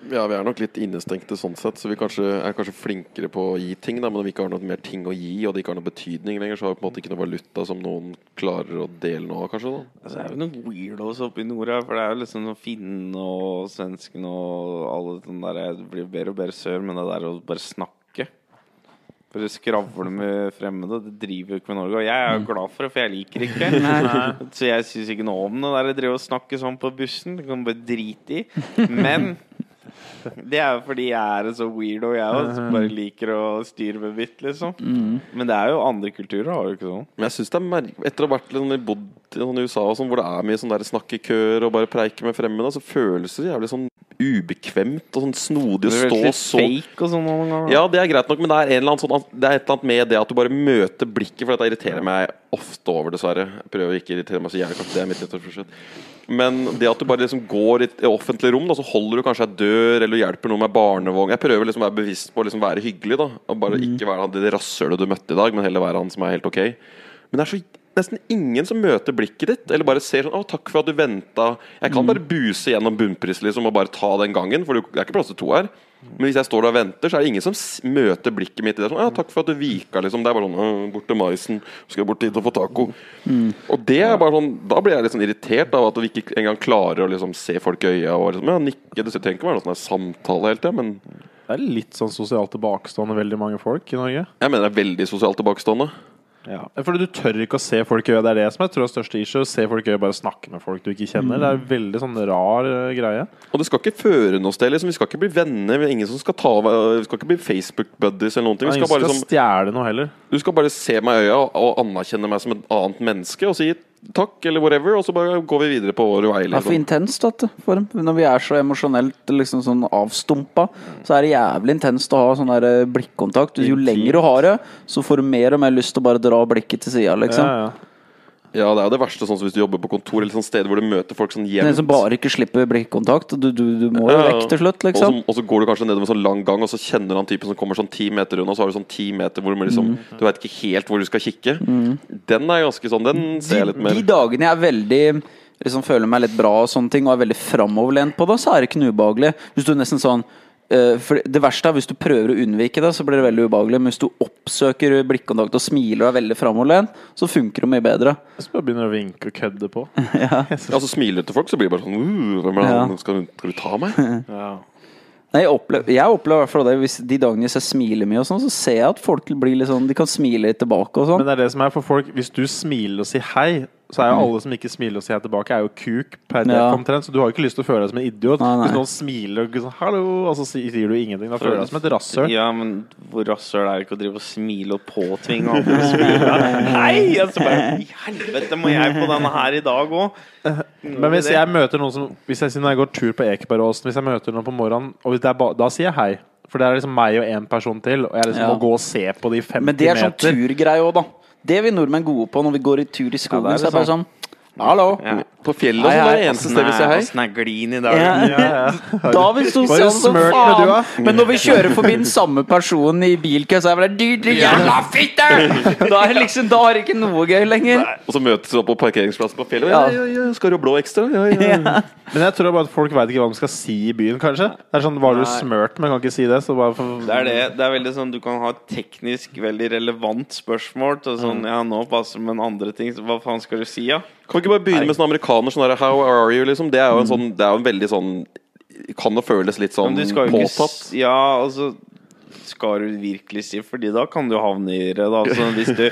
Ja, vi er nok litt innestengte sånn sett, så vi kanskje, er kanskje flinkere på å gi ting. Da, men når vi ikke har noe mer ting å gi, og det ikke har noe betydning lenger, så har vi på en måte ikke noe valuta som noen klarer å dele noe av, kanskje. da Altså, det er jo noen weirdos oppe i nord her, for det er jo liksom noen finnene og svenskene og alle sånne der Det blir bedre og bedre sør, men det der å bare snakke For å skravle med fremmede, det driver jo ikke med Norge. Og jeg er jo glad for det, for jeg liker det ikke. Så jeg syns ikke noe om det der å drive og snakke sånn på bussen. Det kan man bare drite i. Men det er jo fordi jeg er en så weirdo, jeg òg, som bare liker å styre med mitt, liksom. Men det er jo andre kulturer, har jo ikke sånn. Men jeg synes det er merk Etter å ha vært litt bodd i sånn, USA, og sånn, hvor det er mye sånn der snakkekøer og bare preike med fremmede, så føles det jævlig sånn ubekvemt og sånn snodig å stå litt så fake og sånn noen ganger. Ja, det er greit nok, men det er, en eller annen sånn, det er et eller annet med det at du bare møter blikket, for dette irriterer meg ofte over, dessverre. Jeg prøver å ikke irritere meg så jævlig, det er mitt nyttårsforsett. Men det at du bare liksom går i et offentlig rom, da, så holder du kanskje ei dør, eller hjelper noen med barnevogn. Jeg prøver liksom å være bevisst på å liksom være hyggelig, da. Og bare ikke være han det rasshølet du møtte i dag, men heller være han som er helt ok. Men det er så nesten ingen som møter blikket ditt, eller bare ser sånn 'Å, takk for at du venta'. Jeg kan bare buse gjennom bunnpris liksom, og bare ta den gangen, for det er ikke plass til to her. Men hvis jeg står der og venter, så er det ingen som møter blikket mitt det. Sånn, ja, 'Takk for at du vika', liksom. Det er bare sånn 'Bort til maisen, skal jeg bort dit og få taco'. Og det er bare sånn Da blir jeg litt sånn irritert av at vi ikke engang klarer å liksom se folk i øya og liksom, ja, nikke. Det trenger ikke være noe sånn samtale hele tida, men Det er litt sånn sosialt tilbakestående veldig mange folk i Norge. jeg mener det er veldig sosialt tilbakestående. Ja. Fordi du tør ikke å se folk i øyet. Det er det som jeg tror er største issue. Å Se folk i øyet, bare snakke med folk du ikke kjenner. Det er en veldig sånn rar eh, greie. Og det skal ikke føre noe sted. Liksom. Vi skal ikke bli venner. Vi ingen som skal ta Vi skal ikke bli Facebook-buddies eller noen ting. Vi skal, skal ingen bare, skal liksom, stjele noe heller. du skal bare se meg i øya og, og anerkjenne meg som et annet menneske og si takk eller whatever, og så bare går vi videre på vår vei. Det er for Liksom. intenst, vet du. For når vi er så emosjonelt liksom sånn avstumpa, så er det jævlig intenst å ha sånn der eh, blikkontakt. Jo lenger du har det, så får du mer og mer lyst til å bare dra blikket til sida, liksom. Ja, ja. Ja, det er jo det verste sånn som hvis du jobber på kontor eller sånn sted hvor du møter folk sånn Den jevnt. som bare ikke slipper blikkontakt. Du, du, du må jo Ja, ja. vekk til slutt, liksom. og så går du kanskje nedover en sånn lang gang, og så kjenner han typen som kommer sånn ti meter unna, og så har du sånn ti meter hvor du, liksom mm. du veit ikke helt hvor du skal kikke. Den er ganske sånn Den ser jeg litt mer de dagene jeg er veldig liksom føler meg litt bra og sånne ting, og er veldig framoverlent på det, så er det ikke noe ubehagelig. Hvis du nesten sånn for Det verste er hvis du prøver å unnvike det, så blir det veldig ubehagelig. Men hvis du oppsøker blikkontakt og smiler og er veldig framoverlent, så funker det mye bedre. Jeg skal bare begynne å vinke og kødde på. Ja, så smiler du til folk, så blir det bare sånn uh, Hvem er det ja. Skal, du- skal du ta meg? Ja. Nei, jeg opplever, jeg opplever det hvis de dagene jeg smiler mye, og sånn, så ser jeg at folk blir litt sånn De kan smile litt tilbake og sånn. Men det er det som er for folk Hvis du smiler og sier hei, så er jo alle som ikke smiler og sier tilbake, er jo kuk per def Ja. omtrent. Så du har jo ikke lyst til å føle deg som en idiot. Nei, nei. Hvis noen smiler og sånn, hallo, og så sier du ingenting, da føler du deg som et rasshøl. Ja, men hvor rasshøl er det ikke å drive og smile og påtvinge andre å smile? Hei! Altså bare, I helvete, må jeg på denne her i dag òg? Men hvis jeg møter noen som Hvis jeg når jeg går tur på Ekebergåsen, hvis jeg møter noen på morgenen, og hvis det er ba, da sier jeg hei. For det er liksom meg og én person til, og jeg liksom Ja. må gå og se på de 50 meter. Men det er sånn turgreie òg, da. Det er vi nordmenn gode på når vi går i tur i skogen. Ja, det er så er det bare sånn Hallo! Ja. På fjellet og Hei, sånn, det er det eneste stedet vi ser hei. Åssen er glien i dag? Ja. Ja, ja. Da er vi sosiale som da. faen. Men når vi kjører forbi den samme personen i bilkø, så er det du jævla fitte! Da er det liksom Da er det ikke noe gøy lenger. Og så møtes vi opp på parkeringsplassen på fjellet. Ja. Ja, ja, ja, skal du ha blå ekstra? Ja, ja. Men jeg tror bare at folk veit ikke hva de skal si i byen, kanskje. Det er sånn, Var du Nei. smørt, men kan ikke si det? Så bare for, Det er det. Det er veldig sånn Du kan ha et teknisk veldig relevant spørsmål til sånn Ja, nå passer det med en andre ting. Så hva faen skal du si, ja? Kan vi ikke bare begynne med sånn amerikaner sånn der How are you? Liksom. Det er jo en sånn Det er jo en veldig sånn Kan det føles litt sånn Men du skal jo ikke påtatt. s- Ja, altså skal du virkelig si Fordi da kan du havne i det. Da. Altså, hvis du,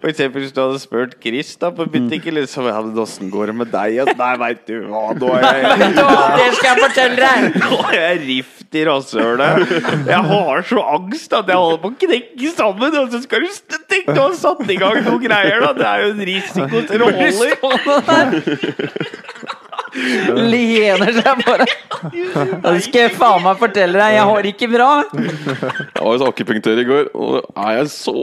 for eksempel hvis du hadde spurt Chris da på butikken liksom, ja, Åssen går det med deg? Altså, Nei, veit du hva, nå er jeg Det skal jeg fortelle deg! Nå er jeg rift i rasshølet. Jeg har så angst at jeg holder på å knekke sammen. Og så skal du tenke du har satt i gang noen greier, da. Det er jo en risiko til holde. Lener seg bare. Det skal jeg faen meg fortelle deg, jeg har det ikke bra. Jeg var hos akupunktør i går, og da er jeg så!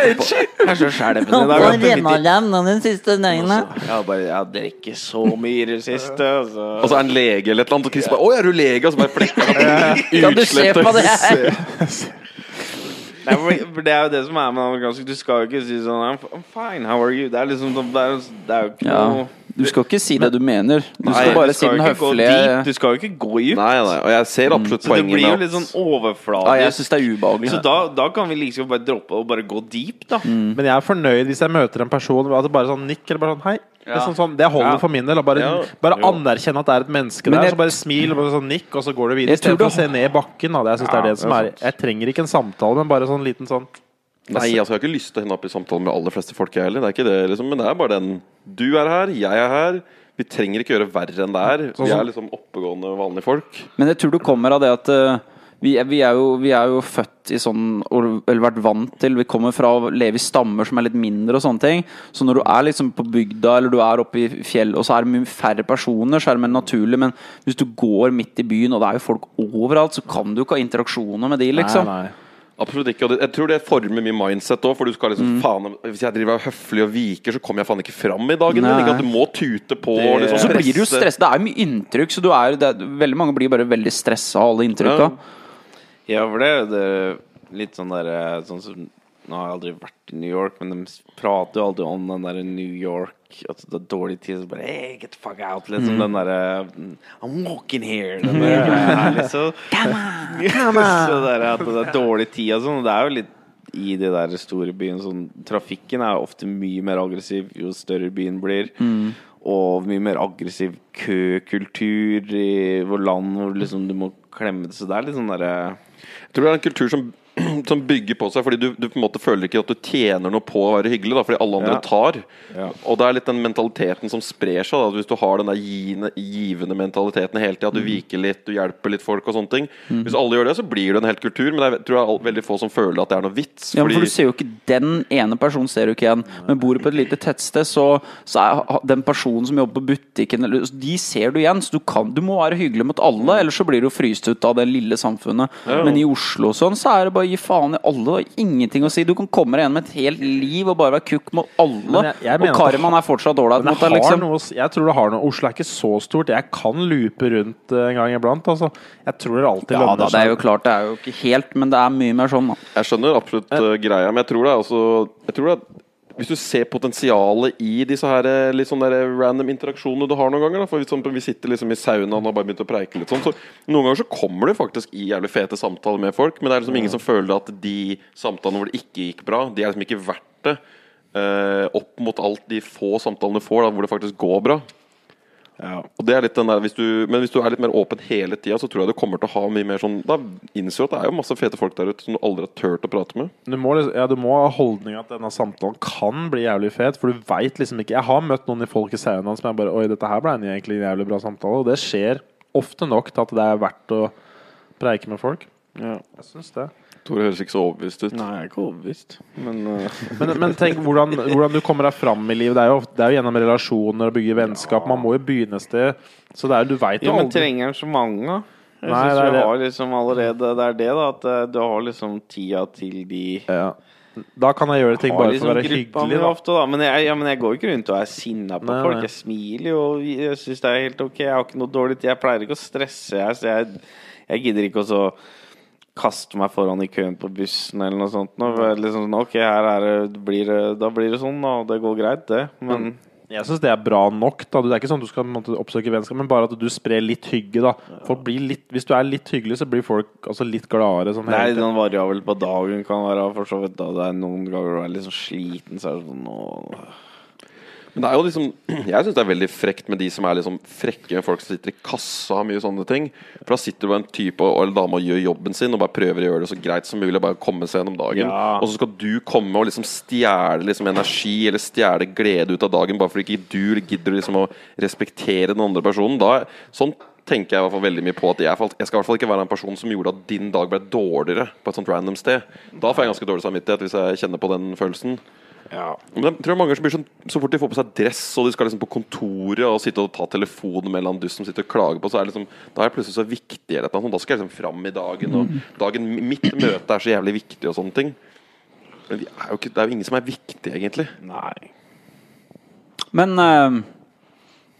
Jeg er så skjelven i dag. Den siste døgnet. Jeg har bare Jeg drikker så mye i det siste. altså. Og så er han lege eller et eller annet, og Chris bare 'Å, er du lege?' Og så bare flekker han Kan du se på det for det er jo det som er med amerikansk. Du skal jo ikke si sånn I'm fine, how are you? Det er liksom sånn- Det er, det er jo ikke Ja. Du skal ikke si det du mener. Du skal Nei, bare du si den høflige Du skal jo ikke gå dypt. Nei, nei, og jeg ser absolutt Så det blir jo litt sånn overfladisk. Ja, jeg overfladisk. det er ubehagelig. Så da, da kan vi liksom bare droppe og bare gå deep, da. Mm. Men jeg er fornøyd hvis jeg møter en person at det bare sånn nikk eller bare sånn hei. Det, er sånn, sånn, det holder Ja. for min del. Bare Ja. bare anerkjenne at det er et menneske Men der. jeg- Så bare smil og bare sånn nikk, og så går du videre. Istedenfor å se ned i bakken. Da. Jeg synes det er det som er Jeg trenger ikke en samtale, men bare sånn liten sånn Nei, altså, jeg har ikke lyst til å hende opp i samtalen med aller fleste folk, jeg heller. Det er ikke det, liksom. Men det er bare den Du er her, jeg er her. Vi trenger ikke gjøre verre enn det er. Sånn Vi er liksom oppegående, vanlige folk. Men jeg tror du kommer av det at uh, vi, er- vi, er jo, vi er jo født i sånn Eller vært vant til Vi kommer fra å leve i stammer som er litt mindre og sånne ting. Så når du er liksom på bygda eller du er oppe i fjell, og så er det mye færre personer, så er det mer naturlig. Men hvis du går midt i byen, og det er jo folk overalt, så kan du ikke ha interaksjoner med de, liksom. Nei, nei. Absolutt ikke. Og det, jeg tror det former mye mindset òg, for du skal liksom Mm. faen Hvis jeg driver er høflig og viker, så kommer jeg faen ikke fram i dagen. Nei. Ikke at du må tute på Det- og liksom Og så blir du jo stressa. Det er jo mye inntrykk, så du er, det er, veldig mange blir bare veldig stressa av alle inntrykka. Ja. Ja, for det er jo litt sånn derre sånn som Nå har jeg aldri vært i New York, men de prater jo alltid om den derre New York At det er dårlig tid, så bare Hey, get the fuck out! Liksom den derre I'm walking here! Den der greia her, liksom. så der, at det er dårlig tid og sånn. Det er jo litt i de der store byene sånn Trafikken er ofte mye mer aggressiv jo større byen blir. Og mye mer aggressiv køkultur i vår land hvor liksom du må klemme det. Så det er litt sånn derre Jeg tror det er en kultur som, som bygger på seg, fordi du, du på en måte føler ikke at du tjener noe på å være hyggelig, da, fordi alle andre Ja. tar. Ja. Og det er litt den mentaliteten som sprer seg. Da, at hvis du har den der givende, givende mentaliteten hele tida, at du viker litt, du hjelper litt folk og sånne ting. Hvis alle gjør det, så blir det en hel kultur, men jeg tror det er veldig få som føler at det er noe vits. Ja, fordi, for du ser jo ikke Den ene personen ser du ikke igjen. Men bor du på et lite tettsted, så, så er den personen som jobber på butikken De ser du igjen. Så du, kan, du må være hyggelig mot alle, ellers så blir du fryst ut av det lille samfunnet. Men i Oslo og sånn, så er det bare å gi faen i alle. Det har ingenting å si. Du kan komme deg gjennom et helt liv og bare være kukk mot alle. Men jeg- jeg mener og Karman er fortsatt ålreit mot deg, liksom. noe, jeg tror det har noe Oslo er ikke så stort. Jeg kan lupe rundt eh, en gang iblant. Altså. Jeg tror det alltid Ja da, lønner det er jo klart, det er jo ikke helt, men det er mye mer sånn, da. Jeg skjønner absolutt uh, greia, men jeg tror det er også Jeg tror det er hvis du ser potensialet i disse her eh, litt sånne der random interaksjonene du har noen ganger da, For sånn, Vi sitter liksom i saunaen og bare begynt å preike litt sånn, så noen ganger så kommer du faktisk i jævlig fete samtaler med folk, men det er liksom ingen som føler at de samtalene hvor det ikke gikk bra, de er liksom ikke verdt det. eh, opp mot alt de få samtalene du får da, hvor det faktisk går bra. Ja. Og det er litt den der, hvis du, Men hvis du er litt mer åpen hele tida, så tror jeg du kommer til å ha mye mer sånn Da innser du at det er jo masse fete folk der ute som du aldri har turt å prate med. Du må, liksom- ja, du må ha holdninga at denne samtalen kan bli jævlig fet. For du veit liksom ikke Jeg har møtt noen i folk i Saunan som jeg bare Oi, dette her ble en egentlig en jævlig bra samtale. Og det skjer ofte nok til at det er verdt å preike med folk. ja. Jeg syns det. Tore høres ikke så overbevist ut. Nei, jeg er ikke overbevist. Men uh, Men, men tenk hvordan, hvordan du kommer deg fram i livet. Det er jo, det er jo gjennom relasjoner og bygge vennskap. Man må jo begynne et sted. Så det er, du veit jo Ja, men aldri trenger en så mange, da? Jeg Nei, synes det er det. har liksom allerede Det er det, da. At eh, du har liksom tida til de ja. Da kan jeg gjøre ting bare liksom for å være hyggelig. Da. ofte, da. Men jeg, ja, men jeg går ikke rundt og er sinna på Nei, folk. nei. Jeg smiler jo, jeg syns det er helt ok. Jeg har ikke noe dårlig tid. Jeg pleier ikke å stresse, jeg. Så jeg, jeg gidder ikke å så kaste meg foran i køen på bussen eller noe sånt. Noe. liksom, sånn, ok, det, blir det, da blir det sånn, og Det går greit, det. Men Jeg syns det er bra nok. Da. Det er ikke sånn at du skal oppsøke vennskap, men bare at du sprer litt hygge. Da. Litt, hvis du er litt hyggelig, så blir folk altså, litt gladere. Sånn, Nei, den variabelt på dagen, kan være for så vidt. da Det er Noen ganger du er litt sånn sliten, så er det sånn åh. Men det er jo liksom Jeg syns det er veldig frekt med de som er liksom frekke med folk som sitter i kassa og mye sånne ting. For da sitter du bare en type og en dame og gjør jobben sin og bare prøver å gjøre det så greit som mulig. og Bare komme seg gjennom dagen Ja. Og så skal du komme og liksom stjele liksom energi eller stjele glede ut av dagen bare fordi ikke du gidder liksom å respektere den andre personen. Da, sånn tenker jeg i hvert fall veldig mye på at jeg, jeg skal i hvert fall ikke være en person som gjorde at din dag ble dårligere på et sånt random sted. Da får jeg ganske dårlig samvittighet hvis jeg kjenner på den følelsen. Ja. Men jeg tror mange som blir sånn Så fort de får på seg dress og de skal liksom på kontoret og sitte og ta telefonen med en dust som sitter og klager på, så er det liksom Da er jeg plutselig så viktig. Eller noe. Da skal jeg liksom fram i dagen, og dagen mitt møte er så jævlig viktig og sånne ting. Men vi er jo ikke, det er jo ingen som er viktig, egentlig. Nei. Men uh,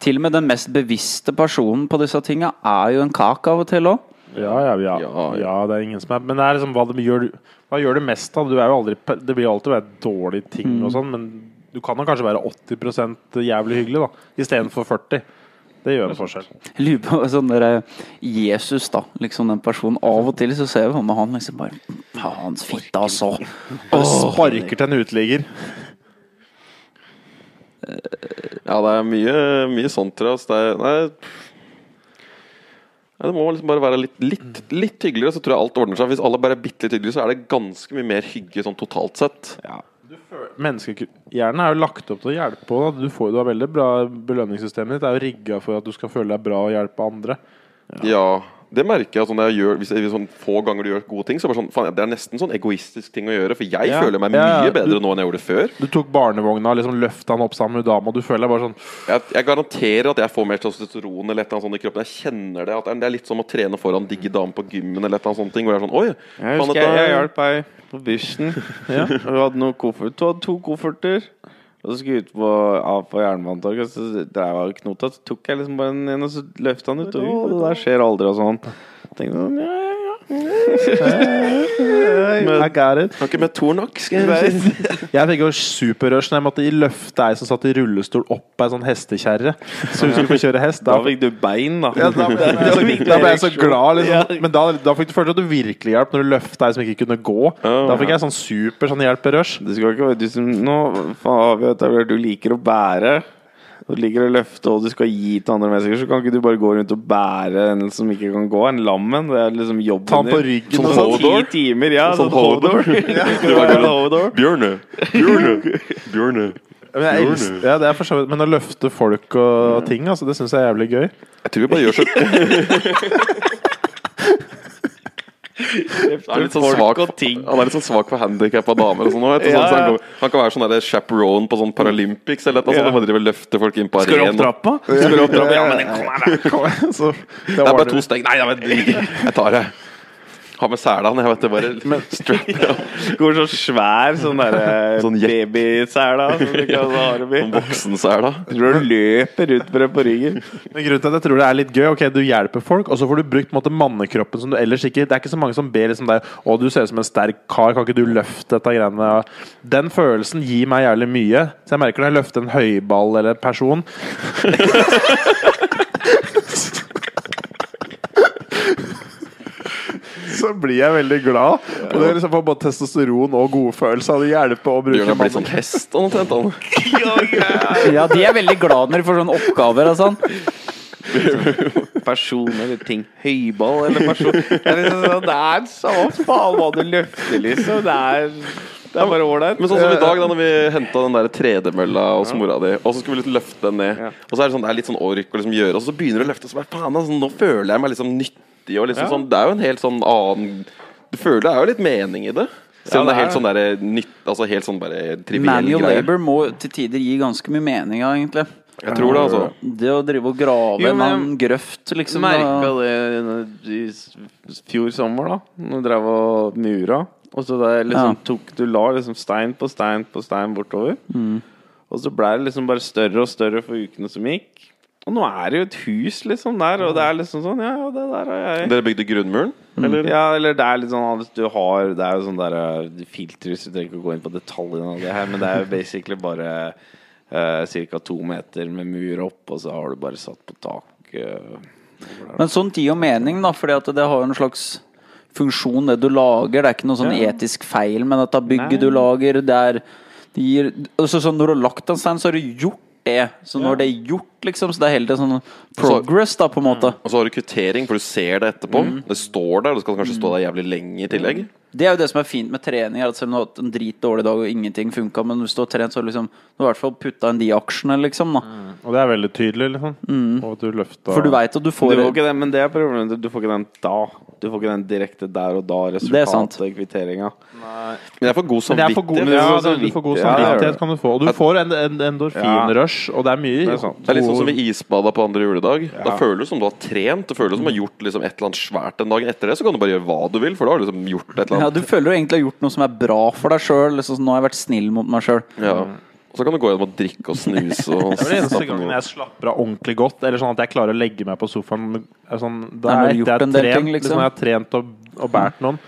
til og med den mest bevisste personen på disse tinga er jo en kak av og til òg. Ja, ja, ja, Ja, det er ingen som er Men det er liksom hva det gjør Hva gjør du mest av? Du er jo aldri Det blir alltid være dårlige ting og sånn, men du kan jo kanskje være 80% jævlig hyggelig, da, istedenfor 40. Det gjør en forskjell. Jeg lurer på sånn der eh, Jesus, da. Liksom den personen. Av og til så ser vi for meg han liksom bare Faens fitte, altså. Bare sparker til en uteligger. Ja, det er mye, mye sånt. tror jeg, Altså, det, er, nei, det må liksom bare være litt, litt, litt hyggeligere, så tror jeg alt ordner seg. Hvis alle bare er bitte litt hyggelige, så er det ganske mye mer hygge sånn totalt sett. Ja. Menneskehjernen er jo lagt opp til å hjelpe. Da. Du, får, du har veldig bra belønningssystemet ditt. Det er jo rigga for at du skal føle deg bra og hjelpe andre. Ja. Ja, det merker jeg. Sånn, jeg gjør, hvis jeg, sånn få ganger du gjør gode ting, så er det, sånn, faen, det er nesten sånn egoistisk ting å gjøre. For jeg Ja. føler meg mye ja, bedre du- nå enn jeg gjorde før. Du tok barnevogna og liksom løfta den opp sammen med dama. Du føler deg bare sånn Jeg, jeg garanterer at jeg får mer testosteron eller et eller annet sånt i kroppen. Jeg kjenner det. At det er- litt som å trene foran digge damer på gymmen eller et eller annet sånt. Hvor jeg er sånn Oi, Jeg faen, husker jeg, jeg hjalp ei på bussen. Og Hun hadde noen koffert. Du hadde to kofferter. Og så skulle jeg ut på, av på Jernbanetorget, så drev jeg og knota. Så tok jeg liksom bare ene, og så løfta han ut. Og «Å, det der skjer aldri, og sånn. Tenkte sånn, ja. I got it. Har ikke med Tor nok, skal jeg si. Jeg fikk jo superrush når jeg måtte løfte ei som satt i rullestol opp ei sånn hestekjerre. Så hun skulle få kjøre hest. Da Da, fikk du bein, da. ja, da, ble- da ble jeg så glad, liksom. Men da, da fikk du føle at du virkelig hjalp når du løfta ei som ikke kunne gå. Da fikk jeg sånn super sånn hjelperush. Det skal ikke være du som Nå faen, har vi etablert du liker å bære. Du liker å løfte og du skal gi til andre mennesker, så kan ikke du bare gå rundt og bære en som ikke kan gå. En lammen. Det er liksom jobben Ta den på ryggen Sånn og Sånn sånn. Ti timer, ja. Sånn Sånn Hodor. Sånn. Bjørne! Bjørne! Bjørne! Men, jeg elsker, ja, det er for så vidt, men å løfte folk og ting, altså, det syns jeg er jævlig gøy. Jeg tror vi bare gjør så Han er litt sånn svak, han er litt sånn svak for handikappa damer. Og sånn, vet du, Ja, sånn, så han, ja. kan, han kan være sånn der chaperone på sånn Paralympics eller noe sånt. Ja. drive og løfte folk inn på Skal du opp trappa? Skal du opp trappa? Ja, men kom her, da. Kom her. så, det Det er var bare to steg. Nei, jeg, vet, jeg tar det. Ha med selene. Jeg vet det bare strap ja. Går så svær sånn derre Sånn jepp. babysela som du kan ha dem i. Sånn voksensela. Tror du løper rundt med det på ryggen. Men grunnen til at jeg tror det er litt gøy Ok, Du hjelper folk, og så får du brukt måte, mannekroppen som du ellers ikke Det er ikke så mange som ber liksom deg Å, du ser ut som en sterk kar, kan ikke du løfte dette greiene? Den følelsen gir meg jævlig mye. Så jeg merker når jeg løfter en høyball eller en person Så blir jeg veldig glad. Og det er liksom både testosteron og gode følelser. Det hjelper å bruke Bjørn har blitt sånn hest omtrent. Ja, de er veldig glad når de får sånne oppgaver og sånn. person eller ting. Høyball eller person. Det er, liksom sånn, samme faen hva du løfter, liksom. Det er, det er bare ålreit. Men sånn som i dag, da når vi henta den der tredemølla hos mora di, og så skulle vi liksom løfte den ned, Ja. og så er det sånn, det er litt sånn ork å liksom gjøre, og så begynner du å løfte, og så bare faen, altså, nå føler jeg meg liksom nyttig, og liksom Ja. sånn Det er jo en helt sånn annen Du føler det er jo litt mening i det. Selv om Ja, det er helt sånn der nytt Altså helt sånn bare triviell Manual greie. labor må til tider gi ganske mye mening, egentlig. Jeg tror det, altså. Det å drive og grave Jo, en men- annen grøft, liksom. Merka det i fjor sommer, da. Når du drev og mura. Og så der liksom Ja. tok Du la liksom stein på stein på stein bortover. Mm. Og så ble det liksom bare større og større for ukene som gikk. Og nå er det jo et hus liksom der, og det er liksom sånn Ja, ja, det der har jeg Dere bygde grunnmuren? Eller? Ja, eller det er litt sånn at du har Det er jo sånn der uh, filter, så du trenger ikke å gå inn på detaljene av det her, men det er jo basically bare uh, ca. to meter med mur opp, og så har du bare satt på tak. Uh, Men sånt gir jo mening, da, fordi at det har jo en slags funksjon, det du lager. Det er ikke noe sånn Ja. etisk feil med dette bygget Nei. du lager. Det er det gir, altså, sånn, Når du har lagt en stein, så har du gjort det. Så når det er gjort, liksom, så det er hele tiden sånn progress, da, på en måte. Og så har du kvittering, for du ser det etterpå. Mm. Det står der, og det skal kanskje stå der jævlig lenge i tillegg. Det er jo det som er fint med trening. At selv om du har hatt en dritdårlig dag og ingenting funka, men hvis du har trent, så har du liksom, du har i hvert fall putta inn de aksjene, liksom. da Og det er veldig tydelig, liksom. Og at du løfta For du veit at du Du får får ikke det, men det er problemet. Du får ikke den da. Du får ikke den direkte der og da. Det sant. Resultatet, kvitteringa. Men jeg får god samvittighet. ja, det du får god samvittighet, kan du få. Og du får en, en endorfinrush, og det er mye Det er sånn som vi isbada på andre juledag. Da Ja. føler du som du har trent. Du føler som du har gjort liksom et eller annet svært den dagen etter det. Så kan du bare gjøre hva du vil, for da har du liksom gjort et eller annet. Ja. Du føler du egentlig har gjort noe som er bra for deg sjøl. Liksom, nå har jeg vært snill mot meg sjøl. Ja. Og så kan du gå gjennom og drikke og snuse og Det er den eneste gangen jeg slapper av ordentlig godt. Eller sånn at jeg klarer å legge meg på sofaen. er Sånn, da er etter jeg har ting, trent, liksom. liksom. jeg har trent og, og båret noen.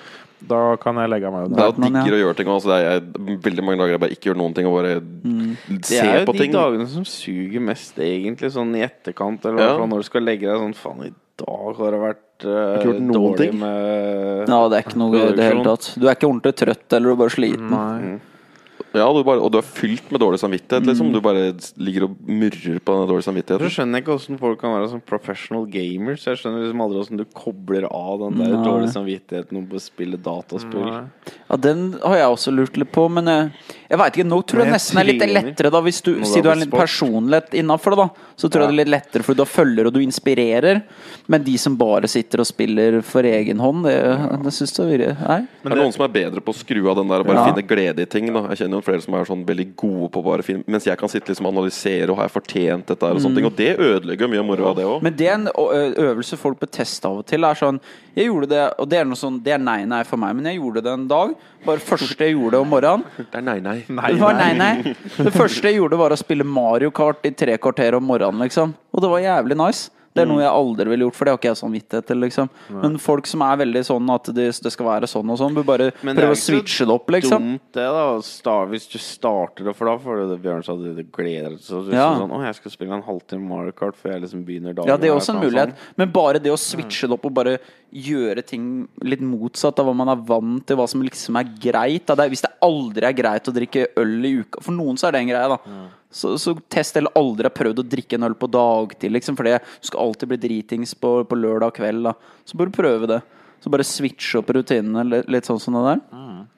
Da kan jeg legge meg Det er digger ja. å gjøre ting Altså, Det er jeg, veldig mange dager jeg bare ikke gjør noen ting og bare Det ser er jo de ting. dagene som suger mest, egentlig, sånn i etterkant. Eller Ja. når du skal legge deg sånn Faen, i dag har det vært eh, Ikke gjort noen dårlig ting. med Ja, det er ikke noe i det hele tatt. Du er ikke ordentlig trøtt eller du er bare sliten. Ja, du bare, og du er fylt med dårlig samvittighet. Mm. Liksom. Du bare ligger og murrer på den dårlige Så samvittigheten. skjønner jeg ikke hvordan folk kan være sånn professional gamers. Jeg skjønner liksom aldri hvordan du kobler av den der Nei. dårlige samvittigheten om å spille dataspill. Ja, Den har jeg også lurt litt på, men jeg, jeg veit ikke. Nå tror jeg jeg nesten det er litt lettere, da. Hvis du sier du er litt personlighet innafor det, da. Så tror jeg det er litt lettere, for du følger og du inspirerer. Men de som bare sitter og spiller for egen hånd, det, det syns jeg virker Nei. det er noen som er bedre på å skru av den der og bare Ja. finne glede i ting. Da. Jeg kjenner jo flere som er sånn veldig gode på bare film. Mens jeg kan sitte liksom og analysere og har jeg fortjent dette her og sånne ting. Og det ødelegger mye av moroa det òg. Men det er en øvelse folk bør teste av og til. Er sånn, jeg gjorde det, og det er noe sånn Det er nei-nei for meg, men jeg gjorde det en dag. Bare første jeg gjorde om morgenen. Det er nei, nei. Det var nei-nei. Det første jeg gjorde, var å spille Mario Kart i tre kvarter om morgenen, liksom. Og det var jævlig nice. Det er noe jeg aldri ville gjort, for det har ikke jeg samvittighet til. liksom Men folk som er veldig sånn at det, det skal være sånn og sånn, bør bare Men det prøve å switche det opp, liksom. Dumt det, da. Star, hvis du starter det, for da får du det Bjørn sa, du gleder deg så Ja. sånn, Å, jeg skal spille en halvtime Mario Kart før jeg liksom begynner dagen. Ja, det er her», også en sånn, mulighet. sånn. Men bare det å switche det opp og bare gjøre ting litt motsatt av hva man er vant til, hva som liksom er greit. Da. Det hvis det aldri er greit å drikke øl i uka For noen så er det en greie, da. Så, så test eller aldri har prøvd å drikke en øl på dagtid, liksom. For det skal alltid bli dritings på, på lørdag kveld. Da. Så du prøve det. Så bare switche opp rutinene litt, litt sånn som det der.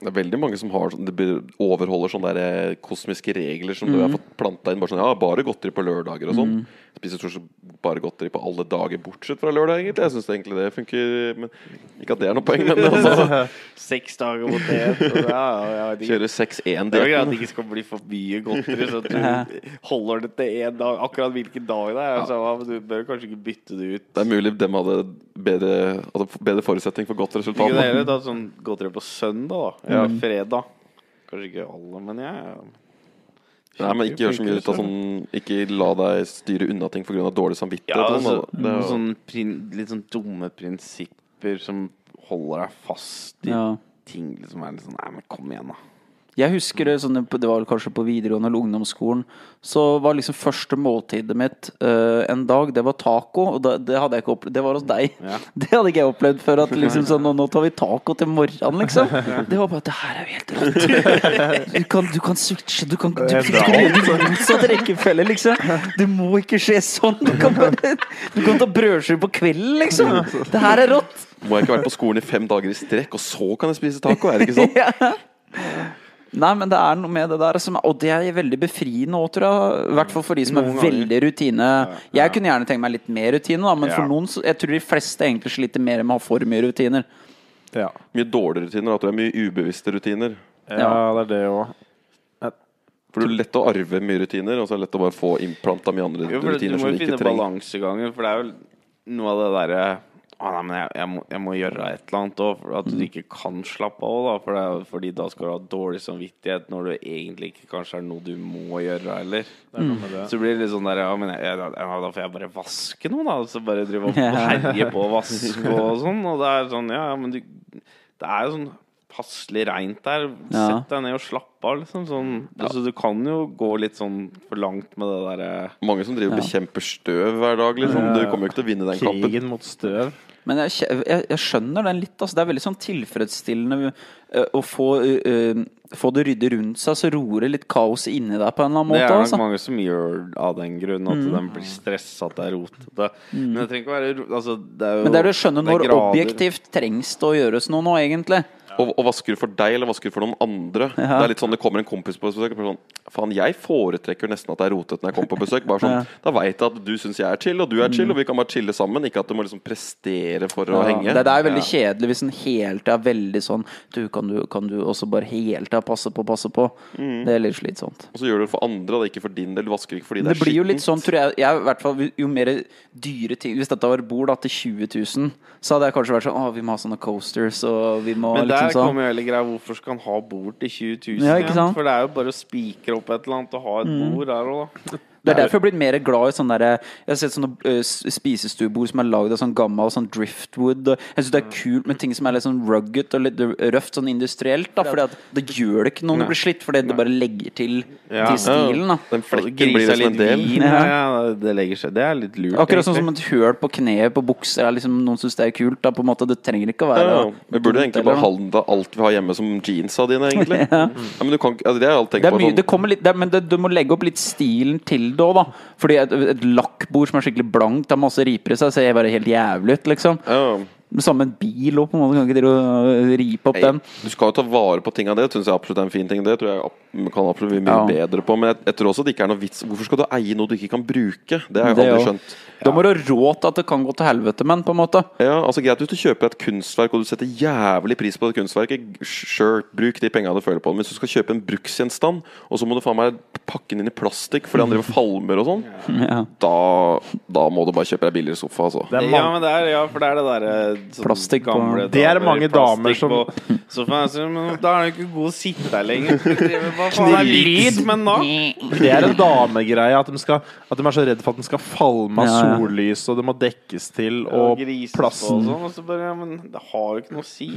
Det er veldig mange som har, sånn- det overholder sånne der eh, kosmiske regler som du Mm. har fått planta inn. Bare sånn, ja, bare godteri på lørdager og sånn. Spiser stort sett bare godteri på alle dager bortsett fra lørdag, egentlig. Jeg syns egentlig det funker. Men, ikke at det er noe poeng, men altså, Seks dager mot det. Ja, ja, ja, ja, de, kjøre det er jo greit at det ikke skal bli for mye godteri, så at du holder det til én dag. Akkurat hvilken dag det er. Så, ja, du bør kanskje ikke bytte det ut. Det er mulig dem hadde bedre, hadde bedre forutsetning for godt resultat. Ikke det heller tatt sånn godteri på søndag, da. Eller fredag. Kanskje ikke alle, men jeg Nei, men ikke gjør så mye ut av sånn Ikke la deg styre unna ting pga. dårlig samvittighet. Ja, altså, sånn, det sånn prin, litt sånn dumme prinsipper som holder deg fast i Ja. ting som er litt sånn Nei, men kom igjen, da. Jeg husker det, sånn, det var kanskje på videregående eller ungdomsskolen. Så var liksom første måltidet mitt uh, en dag, det var taco. Og det, det hadde jeg ikke opplevd. Det var hos deg. Ja. Det hadde ikke jeg opplevd før. At liksom sånn, nå, tar vi taco til morgenen, liksom. Det var bare Det her er jo helt rått. Du kan, du kan switche. Du kan, du, du, kan gjøre det motsatt rekkefølge, liksom. Det må ikke skje sånn. Du kan, bare, du kan ta brødskive på kvelden, liksom. Det her er rått. Må jeg ikke være på skolen i fem dager i strekk, og så kan jeg spise taco? Er det ikke sånn? Ja. Nei, men det er noe med det der som, Og det er veldig befriende òg, tror jeg. I hvert fall for de som er Noen ganger. veldig rutine. Jeg kunne gjerne tenkt meg litt mer rutine, da, men Ja. for noen Jeg tror de fleste egentlig sliter mer med å ha for mye rutiner. Ja. Mye dårlige rutiner, at du er mye ubevisste rutiner. ja, det er det òg. For det er lett å arve mye rutiner, og så er det lett å bare få implanta mye andre Jo, rutiner. du må jo finne balansegangen, for det er jo noe av det derre å, nei, men jeg, jeg, må, jeg må gjøre et eller annet òg, for at du ikke kan slappe av. Da, for det fordi da skal du ha dårlig samvittighet når du egentlig ikke kanskje er noe du må gjøre heller. Er det. Så blir det litt sånn der Ja, men jeg, da får jeg bare vaske noe, da. Så bare drive og herje på å vaske og sånn. Og det er sånn, ja, ja, men du Det er jo sånn passelig reint der. Ja. Sett deg ned og slapp av, liksom. Sånn, altså, du kan jo gå litt sånn for langt med det derre Mange som driver og bekjemper støv hver dag, liksom. Du kommer jo ikke til å vinne den kampen. Krigen mot støv. Men jeg, jeg, jeg skjønner den litt. Altså. Det er veldig sånn tilfredsstillende eh, å få, eh, eh, få det ryddig rundt seg, så roer det litt kaos inni deg på en eller annen Det er nok Altså. mange som gjør av den grunn at de blir stressa at det er rotete. Men det trenger ikke være altså, det er jo, Men det er det å skjønne når grader. objektivt trengs det å gjøres noe nå, egentlig. Og, og vasker du for deg, eller vasker du for noen andre? Ja. Det er litt sånn det kommer en kompis på besøk og sånn Faen, jeg foretrekker nesten at det er rotete når jeg kommer på besøk. Bare sånn, Ja. Da veit jeg at du syns jeg er chill, og du er chill, og vi kan bare chille sammen. Ikke at du må liksom prestere for å henge. Det, det er veldig kjedelig hvis en helt er veldig sånn Du, kan du, kan du også bare helt er passe på, passe på? Det er litt slitsomt. Og så gjør du det for andre, og det er ikke for din del. Du vasker ikke fordi det, Det blir jo litt sånn, tror jeg, jeg i hvert fall, Jo mer dyre ting Hvis dette var bord da til 20 000, så hadde jeg kanskje vært sånn Å, vi må ha sånne coasters, og vi må Men der liksom kommer jo hele greia Hvorfor skal han ha bord til 20 000? Ja? For det er jo bare å spikre opp et eller annet og ha et bord der òg, da. Det er derfor jeg har blitt mer glad i sånne der, Jeg har sett sånne uh, spisestuebord som er lagd av sånn gammel sånn driftwood. Jeg syns det er kult med ting som er litt sånn rugged og litt røft, sånn industrielt. da Fordi at det gjør det ikke noe når det blir slitt, fordi det bare legger til, Ja. til stilen. da Den flekken blir liksom en del. vin, ja, ja, det legger seg. Det er litt lurt. Akkurat sånn som et høl på kneet på bukser er liksom noen syns det er kult. Da, på en måte Det trenger ikke å være Ja, vi burde egentlig bare handle alt vi har hjemme som jeansa dine, egentlig. ja. men du kan, altså, det har jeg alltid Det tenkt er på. mye, Sånn, det kommer litt, det, er- men det, du må legge opp litt stilen til det òg, da. Fordi et, et lakkbord som er skikkelig blankt, har masse riper i seg, ser bare helt jævlig ut, liksom. ja. Det samme en bil òg, på en måte. Kan ikke dere ripe opp den? Du skal jo ta vare på tinga. Det syns jeg absolutt er en fin ting. Det tror jeg kan absolutt bli mye Ja. bedre på. Men jeg, jeg tror også det ikke er noe vits Hvorfor skal du eie noe du ikke kan bruke? Det har jeg Det aldri skjønt. Da må du ha råd til at det kan gå til helvete, men på en måte. Ja, altså Greit hvis du kjøper et kunstverk og du setter jævlig pris på det kunstverket. Sure, bruk de penga du føler på. Men hvis du skal kjøpe en bruksgjenstand, og så må du faen meg pakke den inn i plastikk fordi han driver og falmer og sånn, Ja. da, da må du bare kjøpe deg billigere sofa, altså. Det er Ja, men det er, ja, for det er det derre sånn Plastikk på- gamle Det er det mange damer som- da er det ikke god å sitte her lenger. Hva faen er lyd, men da? det er en damegreie at de, skal, at de er så redd for at den skal falme av Ja, ja. sollys, og det må dekkes til, Og og plassen og sånn. Og så bare, ja, men det har jo ikke noe å si.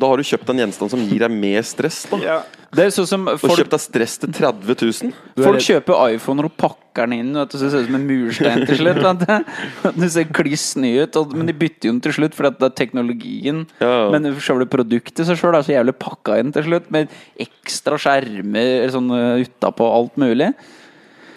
Da har du kjøpt en gjenstand som gir deg mer stress. da Ja. Det er sånn som Og kjøpt deg stress til 30 000. folk kjøper iPhoner og pakker den inn, vet du, så det ser ut som en murstein til slutt. Vet du. Det ser kliss ny ut, men de bytter jo den til slutt fordi det er teknologien. Ja. Men selve produktet seg sjøl er så jævlig pakka inn til slutt, med ekstra skjermer sånn uh, utapå alt mulig.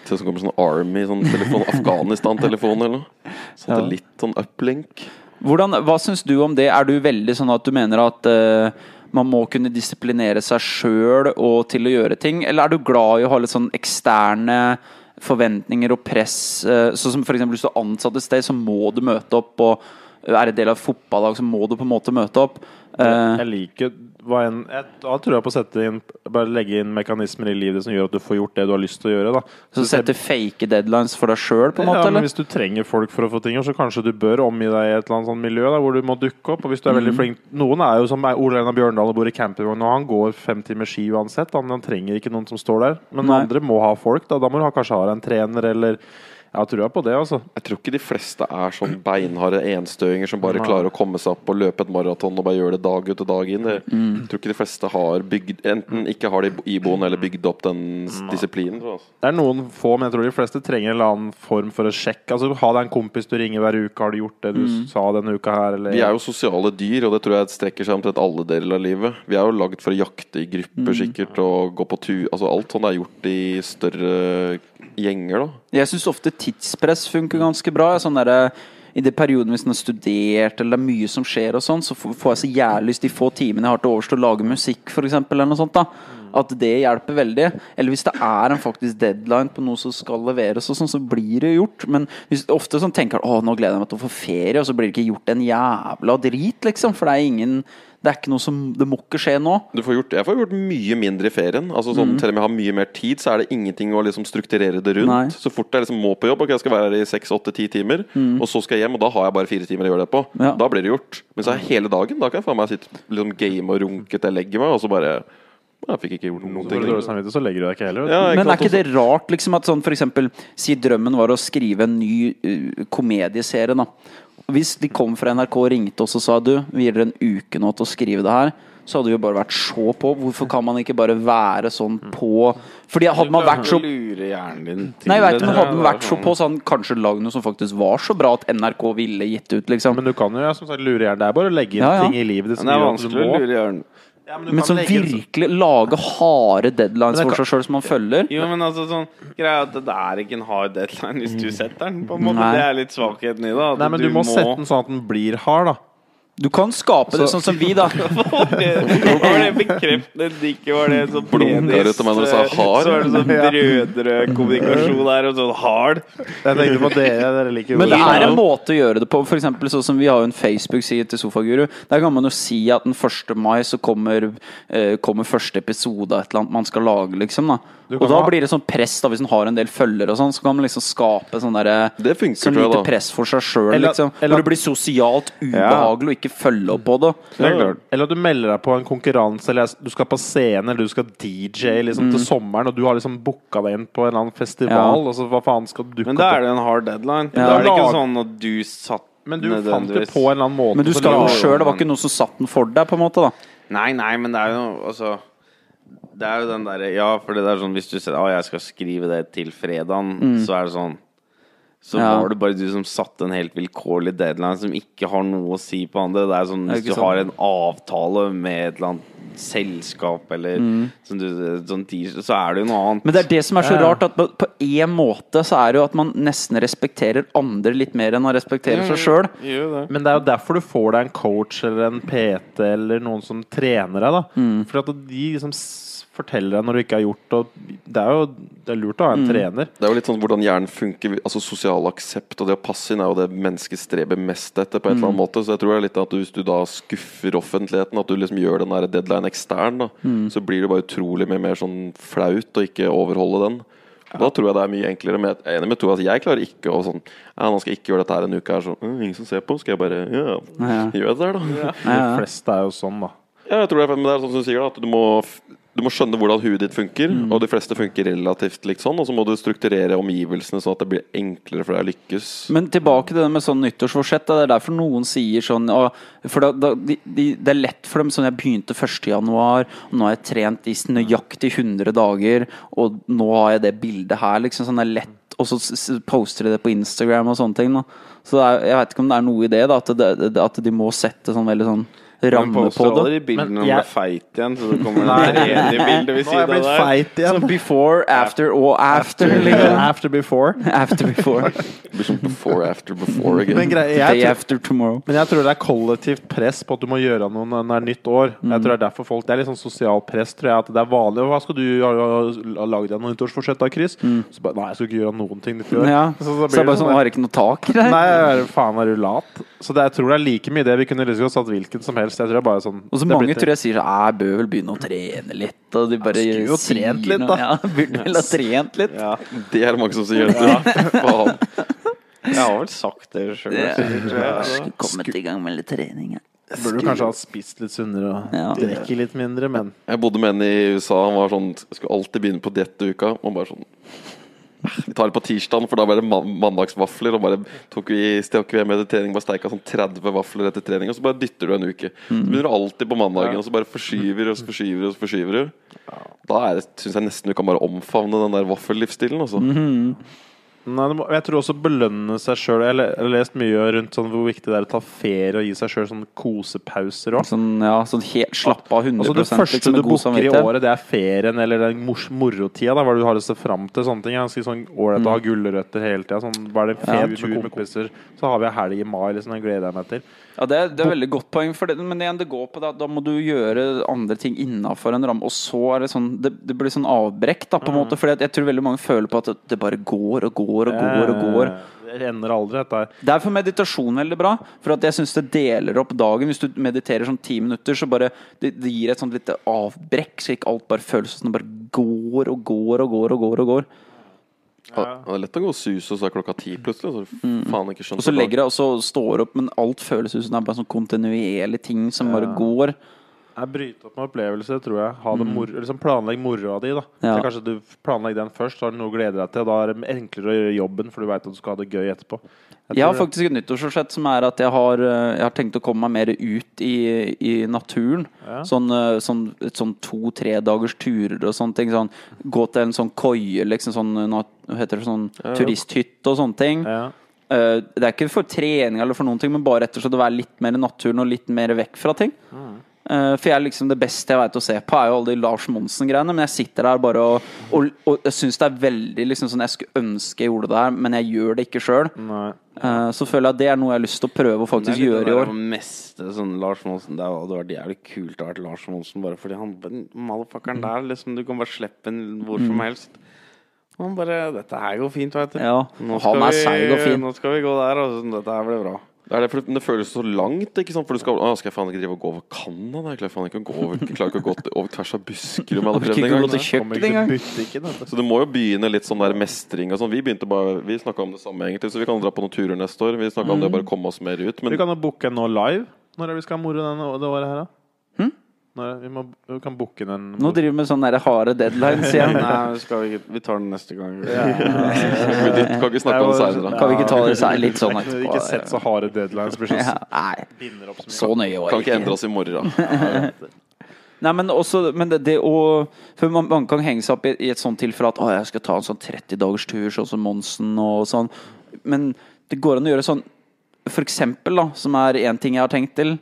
Ser ut som kommer sånn Army, sånn telefon, Afghanistan-telefon eller noe. Satellitt, sånn uplink. Hvordan, hva syns du om det? Er du veldig sånn at du mener at uh, man må kunne disiplinere seg sjøl og til å gjøre ting, eller er du glad i å ha litt sånn eksterne forventninger og press? Uh, sånn som f.eks. hvis du er ansatt et sted, så må du møte opp, og er en del av et fotballag, så må du på en måte møte opp. Eh, Jeg liker en, jeg, Da tror jeg på å sette inn Bare legge inn mekanismer i livet som gjør at du får gjort det du har lyst til å gjøre. Da. så så sette fake deadlines for deg sjøl, på en måte? ja, men eller? Hvis du trenger folk for å få ting så kanskje du bør omgi deg i et eller annet sånn miljø da, hvor du må dukke opp. Og hvis du er veldig Mm. flink Noen er jo som Ole Einar Bjørndal og bor i campingvogn, og han går fem timer ski uansett. Han, han trenger ikke noen som står der. Men Nei. andre må ha folk. Da, da må du ha, kanskje ha deg en trener eller Jeg har trua på det, altså. Jeg tror ikke de fleste er sånn beinharde enstøinger som bare Nei. klarer å komme seg opp og løpe et maraton og bare gjøre det dag ut og dag inn. Jeg tror ikke de fleste har bygd Enten ikke har de iboende eller bygd opp den disiplinen. Tror jeg, altså. Det er noen få, men jeg tror de fleste trenger en eller annen form for å sjekke. Altså, Ha deg en kompis du ringer hver uke. Har du gjort det du sa denne uka her, eller Vi er jo sosiale dyr, og det tror jeg strekker seg omtrent alle deler av livet. Vi er jo lagd for å jakte i grupper, sikkert, og gå på tur Altså alt sånt er gjort i større gjenger, da. Jeg syns ofte tidspress funker ganske bra. Sånn der, I de periodene hvis man har studert eller det er mye som skjer, og sånn, så får jeg så jævlig lyst de få timene jeg har til overs til å lage musikk, eksempel, eller noe sånt. da At det hjelper veldig. Eller hvis det er en faktisk deadline på noe som skal leveres, og sånn, så blir det gjort. Men hvis ofte sånn tenker jeg, å nå gleder jeg meg til å få ferie, og så blir det ikke gjort en jævla drit, liksom. For det er ingen Det er ikke noe som Det må ikke skje nå. Du får gjort, jeg får gjort mye mindre i ferien. Altså sånn, Til Selv om jeg har mye mer tid, så er det ingenting å liksom strukturere det rundt. Nei. Så fort jeg liksom må på jobb, ok, jeg skal være her i seks, åtte, ti timer, og så skal jeg hjem, og da har jeg bare fire timer å gjøre det på. Ja. Da blir det gjort. Men så er hele dagen, da kan jeg faen meg sitte liksom game og runke til jeg legger meg, og så bare Jeg fikk ikke gjort noen Så ting. du så legger du deg ikke heller. Ja, ikke Men er ikke det rart liksom at sånn for eksempel Si drømmen var å skrive en ny uh, komedieserie da Hvis de kom fra NRK og ringte oss og sa Du, vi gir dere en uke nå til å skrive det her Så hadde vi jo bare vært så på Hvorfor kan man ikke bare være sånn på Fordi hadde man vært så Lure hjernen din Nei, jeg vet, men hadde man vært så på Så hadde man kanskje lagd noe som faktisk var så bra At NRK ville gitt ut liksom Men du kan jo ja, som sagt lure hjernen. Det er bare å legge inn Ja, ja. ting i livet ditt som det gjør at du må. Ja, men som Men kan sånn virkelig lage harde deadlines for seg selv som man følger Jo, men altså sånn Greia at det er ikke en hard deadline hvis du setter den. På en måte Nei. Det er litt svakheten i det. Nei, men du må sette den sånn at den blir hard, da. Du kan skape det sånn som vi da Var det bekreftende nikket? Var det sånn penis? ut til meg når du sa hard. Så er det sånn brødrekommunikasjon her, og sånn hard. Jeg tenkte på dere. Dere liker Men det er en måte å gjøre det på. For eksempel, sånn som Vi har jo en Facebook-side til Sofaguru. Der kan man jo si at den 1. mai så kommer, eh, kommer første episode av et eller annet man skal lage. liksom da Og da ha- blir det sånn press, da hvis man har en del følgere, og sånn så kan man liksom skape sånn derre Sånn lite press for seg sjøl, liksom. eller- Hvor det blir sosialt ubehagelig og ikke følge opp på det. Er. Eller at du melder deg på en konkurranse, eller du skal på scene, eller du skal DJ liksom, til sommeren, og du har liksom booka deg inn på en eller annen festival. Ja. Altså, hva faen skal du dukke Men da er det en hard deadline. Ja. Da er det ikke sånn at du satt Men du fant det på en eller annen måte. Men du skal jo sjøl, det var ikke noe som satt den for deg, på en måte. da Nei, nei, men det er jo altså Det er jo den derre Ja, for det er sånn hvis du sier Å, jeg skal skrive det til fredagen, så er det sånn så Ja. var det bare du som satte en helt vilkårlig deadline som ikke har noe å si på andre. Det er sånn Hvis du sånn. har en avtale med et eller annet selskap eller sånn, du, sånn så er det jo noe annet. Men det er det som er så Ja, ja. rart, at på- én måte så er det jo at man nesten respekterer andre litt mer enn man respekterer seg sjøl. Men det er jo derfor du får deg en coach eller en PT eller noen som trener deg. da Mm. For at de liksom forteller deg når du ikke har gjort og Det er jo det er lurt å ha en Mm. trener. Det er jo litt sånn hvordan hjernen funker. Altså Sosial aksept og det å passe inn er jo det mennesket streber mest etter. på en eller annen måte Så jeg tror det er litt at du, hvis du da skuffer offentligheten, at du liksom gjør den der deadline ekstern, da så blir det bare utrolig mye mer sånn flaut å ikke overholde den. Da tror jeg det er mye enklere. Med, jeg er enig med to, altså jeg klarer ikke å sånn Ja, nå skal jeg ikke gjøre dette her en uke her, sånn «Øh, Ingen som ser på. Skal jeg bare Ja, Ja. gjøre det der, da? Ja, De ja. fleste er jo sånn, da. Ja, jeg tror det men det er sånn som du sier da At du må, du må skjønne hvordan huet ditt funker Og de fleste funker relativt likt sånn Og så må du strukturere omgivelsene Sånn at det blir enklere for deg å lykkes Men tilbake til det med sånn nyttårsforsett. Det er derfor noen sier sånn For da, da, de, de, Det er lett for dem sånn Jeg begynte 1. januar, og nå har jeg trent i nøyaktig 100 dager, og nå har jeg det bildet her, liksom. Sånn det er lett. Og så poster de det på Instagram og sånne ting. Da. Så er, jeg vet ikke om det er noe i det, da, at, det, at de må sette sånn veldig sånn ramme på poster det. aldri bildene Men når man er feit igjen, så det kommer en rene bilde ved Nå har jeg siden blitt av der. feit igjen. Sånn before, after og after. Liksom. After before. After before. Det blir som before, after, before again Men, grei, Day tror, after tomorrow. men jeg tror det er kollektivt press på at du må gjøre noe når det er nytt år. Jeg tror Det er derfor folk Det er litt sånn sosial press, tror jeg. At det er vanlig. Hva skal du ha, lagd deg noe nyttårsforsett da, Chris? Så bare, Nei, jeg skal ikke gjøre noen ting nytt i år. Ja. Så, Så så, det er bare sånn, har ikke noe tak i det? Nei, faen, er du lat? Så det, jeg tror det er like mye det. Vi kunne liksom satt hvilken som helst. Jeg tror det er bare sånn Og så det mange tror jeg sier sånn Jeg bør vel begynne å trene litt. Og de bare skulle jo trent litt, da. Ja, burde vel ha trent litt. Ja, Det er det mange som sier Faen jeg har vel sagt det sjøl. Skulle kommet i gang med litt trening. Ja. Burde du kanskje ha spist litt sunnere og Ja. drikke litt mindre, men Jeg bodde med en i USA Han var sånn skulle alltid begynne på dietteuka Og bare sånn Vi tar det på tirsdagen, for da var det mandagsvafler. Og bare tok vi hjem etter trening, bare steika sånn 30 vafler etter trening, og så bare dytter du en uke. Så begynner du alltid på mandagen, og så bare forskyver og så forskyver og så forskyver du. Da syns jeg nesten du kan bare omfavne den der vaffellivsstilen. Altså. Nei, må, jeg tror også belønne seg sjøl. Jeg har lest mye rundt sånn hvor viktig det er å ta ferie og gi seg sjøl sånn kosepauser òg. Sånn, ja, sånn helt slapp av 100 Altså Det første liksom, du booker i året, det er ferien eller den mors morotida. Da, Hva du har å se fram til. Sånne ting Ganske sånn ålreit å ha gulrøtter hele tida. Sånn, bare en Ja. tur med kompiser. Så har vi helg i mai. Liksom, den gleder jeg meg til. Ja, det, er- det er veldig godt poeng, for det, men igjen, det går på det, at da må du gjøre andre ting innafor en ramme, og så er det sånn Det, det blir sånn avbrekk, da, på en måte. Fordi jeg tror veldig mange føler på at det, det bare går og går og går og går. Det renner aldri, dette her. Derfor er meditasjon veldig bra. For at jeg syns det deler opp dagen. Hvis du mediterer sånn ti minutter, så bare det, det gir et sånt lite avbrekk, så ikke alt bare føles som det bare går og går og går og går. og går Ja. Det er lett å gå og suse, og så er klokka ti plutselig. Så du faen ikke skjønner Og så legger jeg og så står opp, men alt føles ut som det er bare sånn kontinuerlig ting som bare går. Jeg bryter opp med opplevelser, tror jeg. Ha det mor liksom Planlegg moroa di. da Ja. Kanskje du planlegger den først, så har du noe å glede deg til. Da er det enklere å gjøre jobben, for du veit at du skal ha det gøy etterpå. Jeg Jeg har faktisk et nyttårsforsett som er at jeg har, eh, jeg har tenkt å komme meg mer ut i, i naturen. Ja. Sånn, eh, sånn, sånn to-tre dagers turer og sånne ting. Sånn, gå til en sånn koie, liksom sånn, eh, hva heter det, sånn turisthytte og sånne ting. ja. Uh, det er ikke for trening eller for noen ting, men bare rett og slett å være litt mer i naturen og litt mer vekk fra ting. Eh, for jeg er liksom det beste jeg vet å se på, er jo alle de Lars Monsen-greiene. Men jeg sitter der bare og, og, og jeg syns det er veldig liksom sånn Jeg skulle ønske jeg gjorde det her, men jeg gjør det ikke sjøl. Så føler jeg at det er noe jeg har lyst til å prøve å faktisk gjøre i år. Det meste sånn Lars Monsen Det hadde vært jævlig kult å ha Lars Monsen, bare fordi han motherfuckeren der, liksom Du kan bare slippe den hvor som helst. Og han bare Dette her går fint, veit du. Ja, Nå skal fin. nå skal vi gå der, og dette her blir bra. Det er det, for det føles så langt. ikke sant? For du skal, å, skal jeg faen ikke drive og gå over Canada? Jeg klarer faen ikke å gå over, klarer ikke å gå til- over tvers av Buskerud. med alle Orker ikke gå engang. til Kommer kjøkkenet ikke til engang. butikken. vet du. Så du må jo begynne litt sånn der mestring og sånn. Vi begynte bare, vi snakka om det samme, egentlig, så vi kan dra på noen turer neste år. Vi snakka om det å bare komme oss mer ut. Vi kan jo booke en nå live. Når er vi skal ha moro denne, det året her, da? Når, vi, må, vi kan booke den Nå driver vi med sånne der harde deadlines igjen. Nei, vi ikke Vi tar den neste gang. Ja. kan ikke snakke om det seinere. Kan vi ikke ta det seg litt sånn etterpå? Ikke sett så harde deadlines. Blir så Ja, nei, så nøye var Kan ikke endre oss i morgen. Nei, men også Men det, det å For man, man kan henge seg opp i, i et sånt tilfelle at å, jeg skal ta en sånn 30 dagers tur, sånn som Monsen og sånn. Men det går an å gjøre sånn For eksempel, da, som er én ting jeg har tenkt til,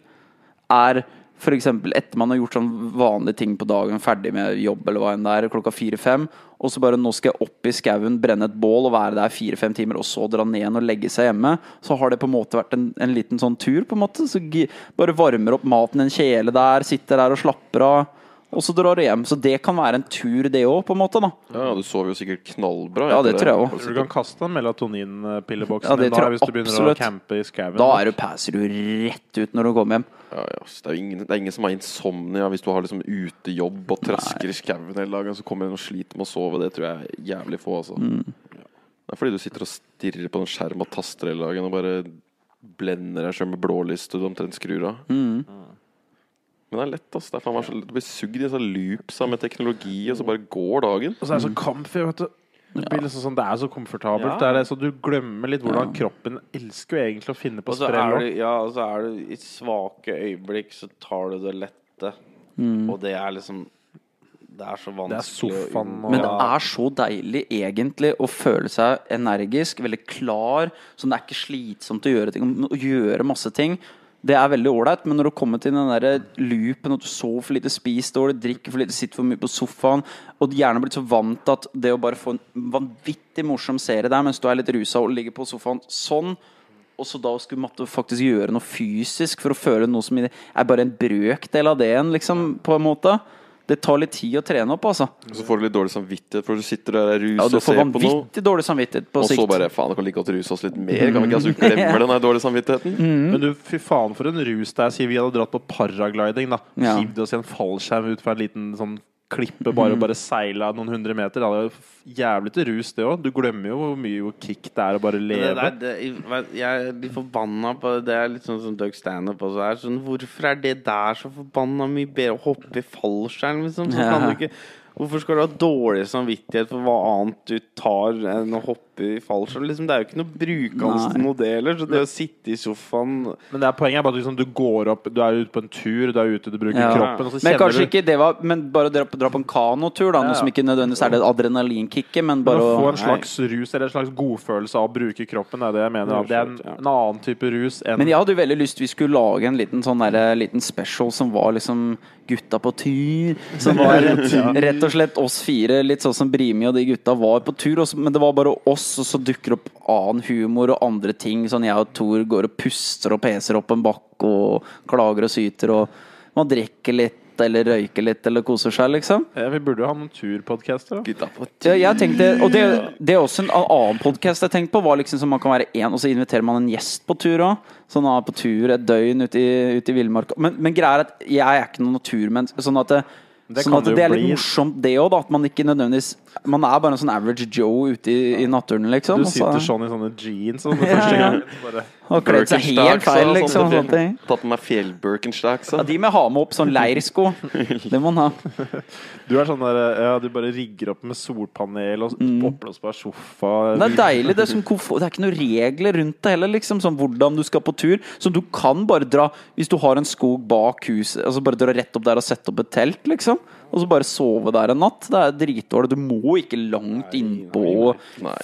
er eksempel etter man har gjort sånn vanlige ting på dagen, ferdig med jobb eller hva enn det er, klokka fire-fem, og så bare nå skal jeg opp i skauen, brenne et bål og være der fire-fem timer, og så dra ned igjen og legge seg hjemme, så har det på en måte vært en, en liten sånn tur, på en måte. Så gi- bare varmer opp maten i en kjele der, sitter der og slapper av, og så drar du hjem. Så det kan være en tur, det òg, på en måte, da. Ja, Du sover jo sikkert knallbra. Ja, det tror jeg. Tror du kan kaste den melatoninpilleboksen Ja, det tror jeg hvis du begynner absolutt. å campe i skauen? Da er du, passer du rett ut når du kommer hjem. Ja, ja. Det er ingen, det er ingen som har insomnia hvis du har liksom utejobb og trasker i skauen hele dagen, så kommer en og sliter med å sove. Det tror jeg er jævlig få, altså. Det er fordi du sitter og stirrer på en skjerm og taster hele dagen og bare blender deg sjøl med blålys til du omtrent skrur av. Men det er lett, ass. Det er faen meg så lett. Du blir sugd i en sånn loopsa med teknologi, og så bare går dagen. Og så er det så comfy, vet du. Det blir liksom sånn, det er så komfortabelt. Ja. Det er det, så du glemmer litt hvordan kroppen elsker jo egentlig å finne på sprell. ja, og så er du i svake øyeblikk, så tar du det lette. Og det er liksom Det er så Det er vanskelig sofaen og Men det er så deilig egentlig å føle seg energisk, veldig klar. Sånn det er ikke slitsomt å gjøre ting. Å gjøre masse ting. Det er veldig ålreit, men når du kommer til den der loopen at du sover for lite, spiser dårlig, drikker for lite, sitter for mye på sofaen, og gjerne blitt så vant til at det å bare få en vanvittig morsom serie der mens du er litt rusa og ligger på sofaen sånn og så da skulle måtte faktisk gjøre noe fysisk for å føle noe som er bare en brøkdel av det igjen, liksom, på en måte. Det tar litt tid å trene opp, altså. Og så får du litt dårlig samvittighet, for du sitter der og er Ja, du og får ser på noe. vanvittig dårlig samvittighet på Og så bare faen, det kan like godt ruse oss litt mer. Kan vi ikke? Altså, du glemmer den der dårlige samvittigheten. Men du, fy faen for en rus det er. sier vi hadde dratt på paragliding, da. Ja. Hivd oss i en fallskjerm ut fra en liten sånn klippe, bare, bare seila noen hundre meter. Det er jo jævlig til rus, det òg. Du glemmer jo hvor mye kick det er å bare leve. Det, det, jeg- jeg er litt forbanna på Det Det er litt sånn som Doug Stanhope også er. Sånn, hvorfor er det der så forbanna mye bedre å hoppe i fallskjerm, liksom? Så kan du ikke Hvorfor skal du ha dårlig samvittighet for hva annet du tar enn å hoppe i fallskjerm? Liksom, det er jo ikke noe brukende modeller. Så det å sitte i sofaen Men det er poenget er bare at liksom, du går opp Du er ute på en tur, du er ute, du bruker Ja. kroppen, og så Men kanskje du ikke det var Men bare dra dra på en kanotur, da. Ja, Noe som ikke nødvendigvis er det adrenalinkicket, men Men å få en slags rus eller en slags godfølelse av å bruke kroppen, det er det jeg mener. Det er en, Ja. en annen type rus enn Men jeg hadde jo veldig lyst vi skulle lage en liten sånn der, liten special som var liksom gutta på tur. Som var rett og slett oss fire, litt sånn som Brimi og de gutta var på tur. også, Men det var bare oss, og så dukker opp annen humor og andre ting. Sånn jeg og Thor går og puster og peser opp en bakke og klager og syter, og man drikker litt eller røyker litt eller koser seg, liksom. Ja, Vi burde jo ha noen turpodcaster. da. Gutta på Ja, jeg tenkte, og det, det er også en annen podkast jeg tenkte på. Var liksom som Man kan være én, og så inviterer man en gjest på tur òg. Så han er på tur et døgn ute i, ut i villmarka. Men, men greia er at jeg er ikke noen naturmenneske. Sånn at det, Det sånn at det det er litt bli. morsomt, det òg. At man ikke nødvendigvis Man er bare en sånn average Joe ute i, i naturen, liksom. Du sitter så- sånn i sånne jeans sånn, første gang. Bare, og kledd seg helt feil, liksom. Sånn, ting. Tatt med meg fjellbirkenstocks. Ja, de må ha med opp sånn leirsko. Det må man ha. du er sånn der Ja, du bare rigger opp med solpanel og oppblåsbar sofa. Mm. Det er deilig. Det er, som komfort. det er ikke noen regler rundt det heller. Liksom, sånn hvordan du skal på tur. Så du kan bare dra Hvis du har en skog bak huset, altså bare dra rett opp der og sette opp et telt, liksom. Og så bare sove der en natt. Det er dritdårlig. Du må ikke langt innpå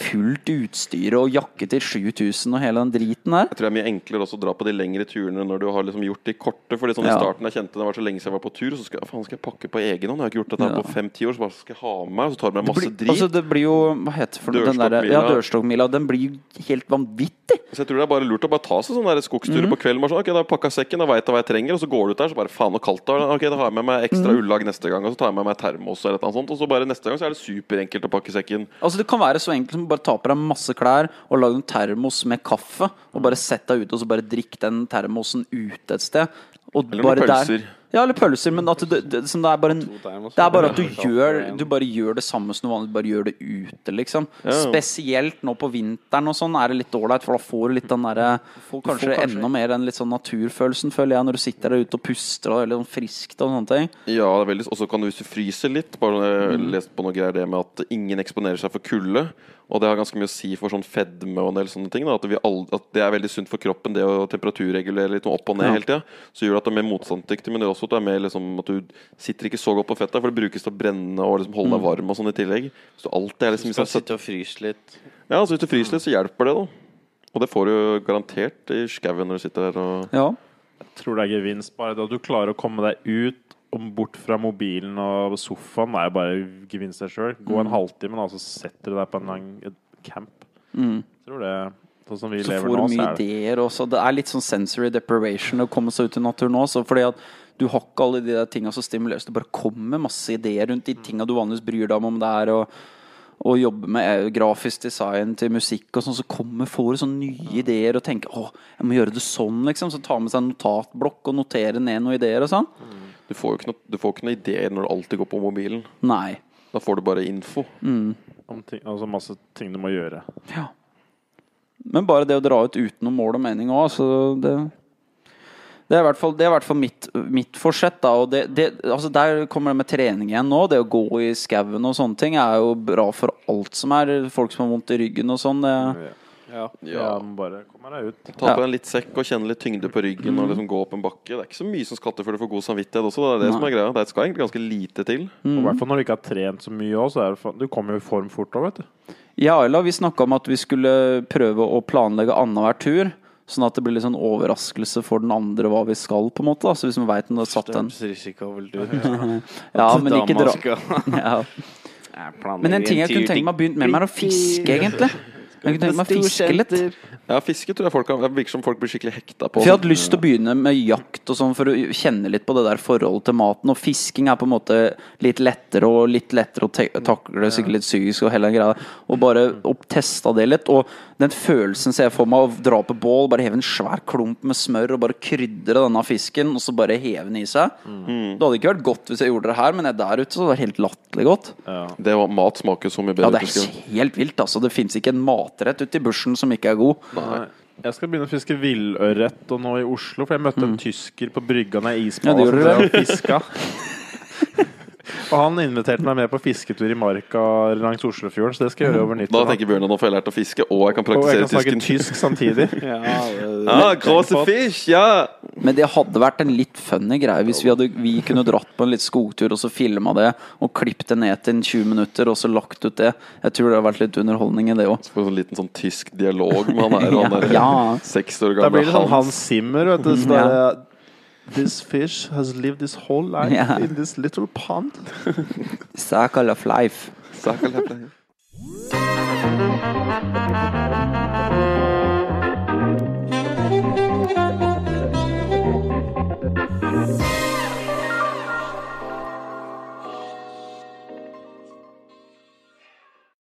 fullt utstyr og jakke til 7000 og hele den driten der. Jeg tror det er mye enklere også å dra på de lengre turene når du har liksom gjort de korte. Fordi sånn Ja. I starten jeg kjente det var så lenge siden jeg var på tur, så skal faen, skal jeg pakke på egen hånd. Jeg har ikke gjort dette Ja. på fem-ti år, så bare skal jeg ha med meg, og så tar du med masse blir, drit. altså det blir jo Hva heter for? Den der, ja, dørstokkmila. Den blir jo helt vanvittig. Så jeg tror det er bare lurt å bare ta seg sånne skogsturer mm. på kvelden. Bare sånn, ok, da har jeg pakka sekken, da veit jeg hva jeg trenger, og så går du ut der, så bare faen og kaldt det er. Ok, da har jeg med meg Mhm. ekstra ullag neste gang, og så tar jeg med meg termos eller noe sånt. Og så bare neste gang så er det superenkelt å pakke sekken. Altså Det kan være så enkelt som bare ta på deg masse klær og lage en termos med kaffe, og bare sett deg ute og så bare drikk den termosen ute et sted. Og Eller noen der- pølser. Ja, eller pølser, men at det, det, som det er bare en. Det er bare at du gjør Du bare gjør det samme som du vanligvis bare gjør det ute, liksom. Ja. Spesielt nå på vinteren og sånn er det litt ålreit, for da får du litt den derre Kanskje, kanskje, enda mer den litt sånn naturfølelsen, føler jeg, når du sitter der ute og puster og det er litt sånn friskt og sånne ting. Ja, det er veldig Og så kan du, hvis du fryser litt Bare når jeg Mhm. på noe greier det med at ingen eksponerer seg for kulde. Og det har ganske mye å si for sånn fedme og en del sånne ting. Da, at, vi all, at det er veldig sunt for kroppen, det å temperaturregulere litt opp og ned Ja. hele tida. Så gjør det at du er mer motstandsdyktig, men det gjør også at du er mer liksom, at du sitter ikke så godt på fettet, for det brukes til å brenne og liksom holde deg varm og sånn i tillegg. Så du alltid er liksom Du skal hvis sitte og fryse litt. Ja, altså hvis du fryser litt, så hjelper det, da. Og det får du garantert i skauen når du sitter der og Ja. tror det er gevinst. Bare det at du klarer å komme deg ut bort fra mobilen og sofaen, er jo bare gevinst seg sjøl. Gå en Mm. halvtime, da, så setter du deg på en lang camp. Mm. Tror det Sånn som vi Så lever får nå, så mye er ideer også. Det er litt sånn sensory deprivation å komme seg ut i naturen også. Fordi at du har ikke alle de der tinga som stimuleres. Det bare kommer masse ideer rundt de tinga du vanligvis bryr deg om, om det er å, å jobbe med eh, grafisk design til musikk og sånn, så kommer, får du sånne nye ideer og tenker å, jeg må gjøre det sånn, liksom. Så ta med seg en notatblokk og notere ned noen ideer og sånn. Du får jo ikke noe, du får ikke noe ideer når du alltid går på mobilen. Nei. Da får du bare info. om ting, altså masse ting du må gjøre. Ja. Men bare det å dra ut uten noe mål og mening òg, altså det det er i hvert fall, det er i hvert fall mitt, mitt forsett. da og det, det, altså Der kommer det med trening igjen nå. Det å gå i skauen og sånne ting er jo bra for alt som er folk som har vondt i ryggen og sånn. Det, Ja. Ja, men bare kommer deg ut. Ta på deg en litt sekk og kjenne litt tyngde på ryggen og liksom gå opp en bakke. Det er ikke så mye som skal til før du får god samvittighet også. Det er det som er greia. Det skal egentlig ganske lite til. Og I hvert fall når du ikke har trent så mye òg, så er det Du kommer jo i form fort òg, vet du. Jeg og Ayla vi snakka om at vi skulle prøve å planlegge annenhver tur. Sånn at det blir litt sånn overraskelse for den andre hva vi skal, på en måte. Da. Så hvis man veit det er satt ut. Ja, men ikke dra ja. Men en ting jeg kunne tenke meg å begynne med, er å fiske, egentlig. Jeg kunne tenke meg å fiske litt. Ja, fiske tror jeg folk har, virker som folk blir skikkelig hekta på. For jeg hadde lyst til å begynne med jakt og sånn for å kjenne litt på det der forholdet til maten. Og fisking er på en måte litt lettere og litt lettere å takle, sikkert litt psykisk og hele den greia. Og bare opp testa det litt. Og den følelsen ser jeg for meg å dra på bål, bare heve en svær klump med smør og bare krydre denne fisken, og så bare heve den i seg. Det hadde ikke vært godt hvis jeg gjorde det her, men jeg der ute så var det helt latterlig godt. Det var, mat smaker så mye Ja, det er helt vilt, altså. Det fins ikke en matrett ute i bushen som ikke er god. Nei. Jeg skal begynne å fiske villørret nå i Oslo, for jeg møtte en tysker på brygga når jeg Ja, du drev og fiska. Og han inviterte meg med på fisketur i marka langs Oslofjorden, så det skal jeg gjøre over Da tenker Bjørn at nå får jeg lært å fiske, og jeg kan praktisere tysken. Og jeg kan snakke tysken. tysk samtidig. Ah, grosse fish, ja! Men det hadde vært en litt funny greie hvis vi, hadde, vi kunne dratt på en litt skogtur og så filma det og klippet det ned til en 20 minutter og så lagt ut det. Jeg tror det har vært litt underholdning i det òg. Så en sånn liten sånn tysk dialog med han her, han der Ja. seks år Da blir det sånn Hans. Zimmer, vet du. Så Ja. this fish has lived his whole life yeah. in this little pond. Circle of life. Circle of life.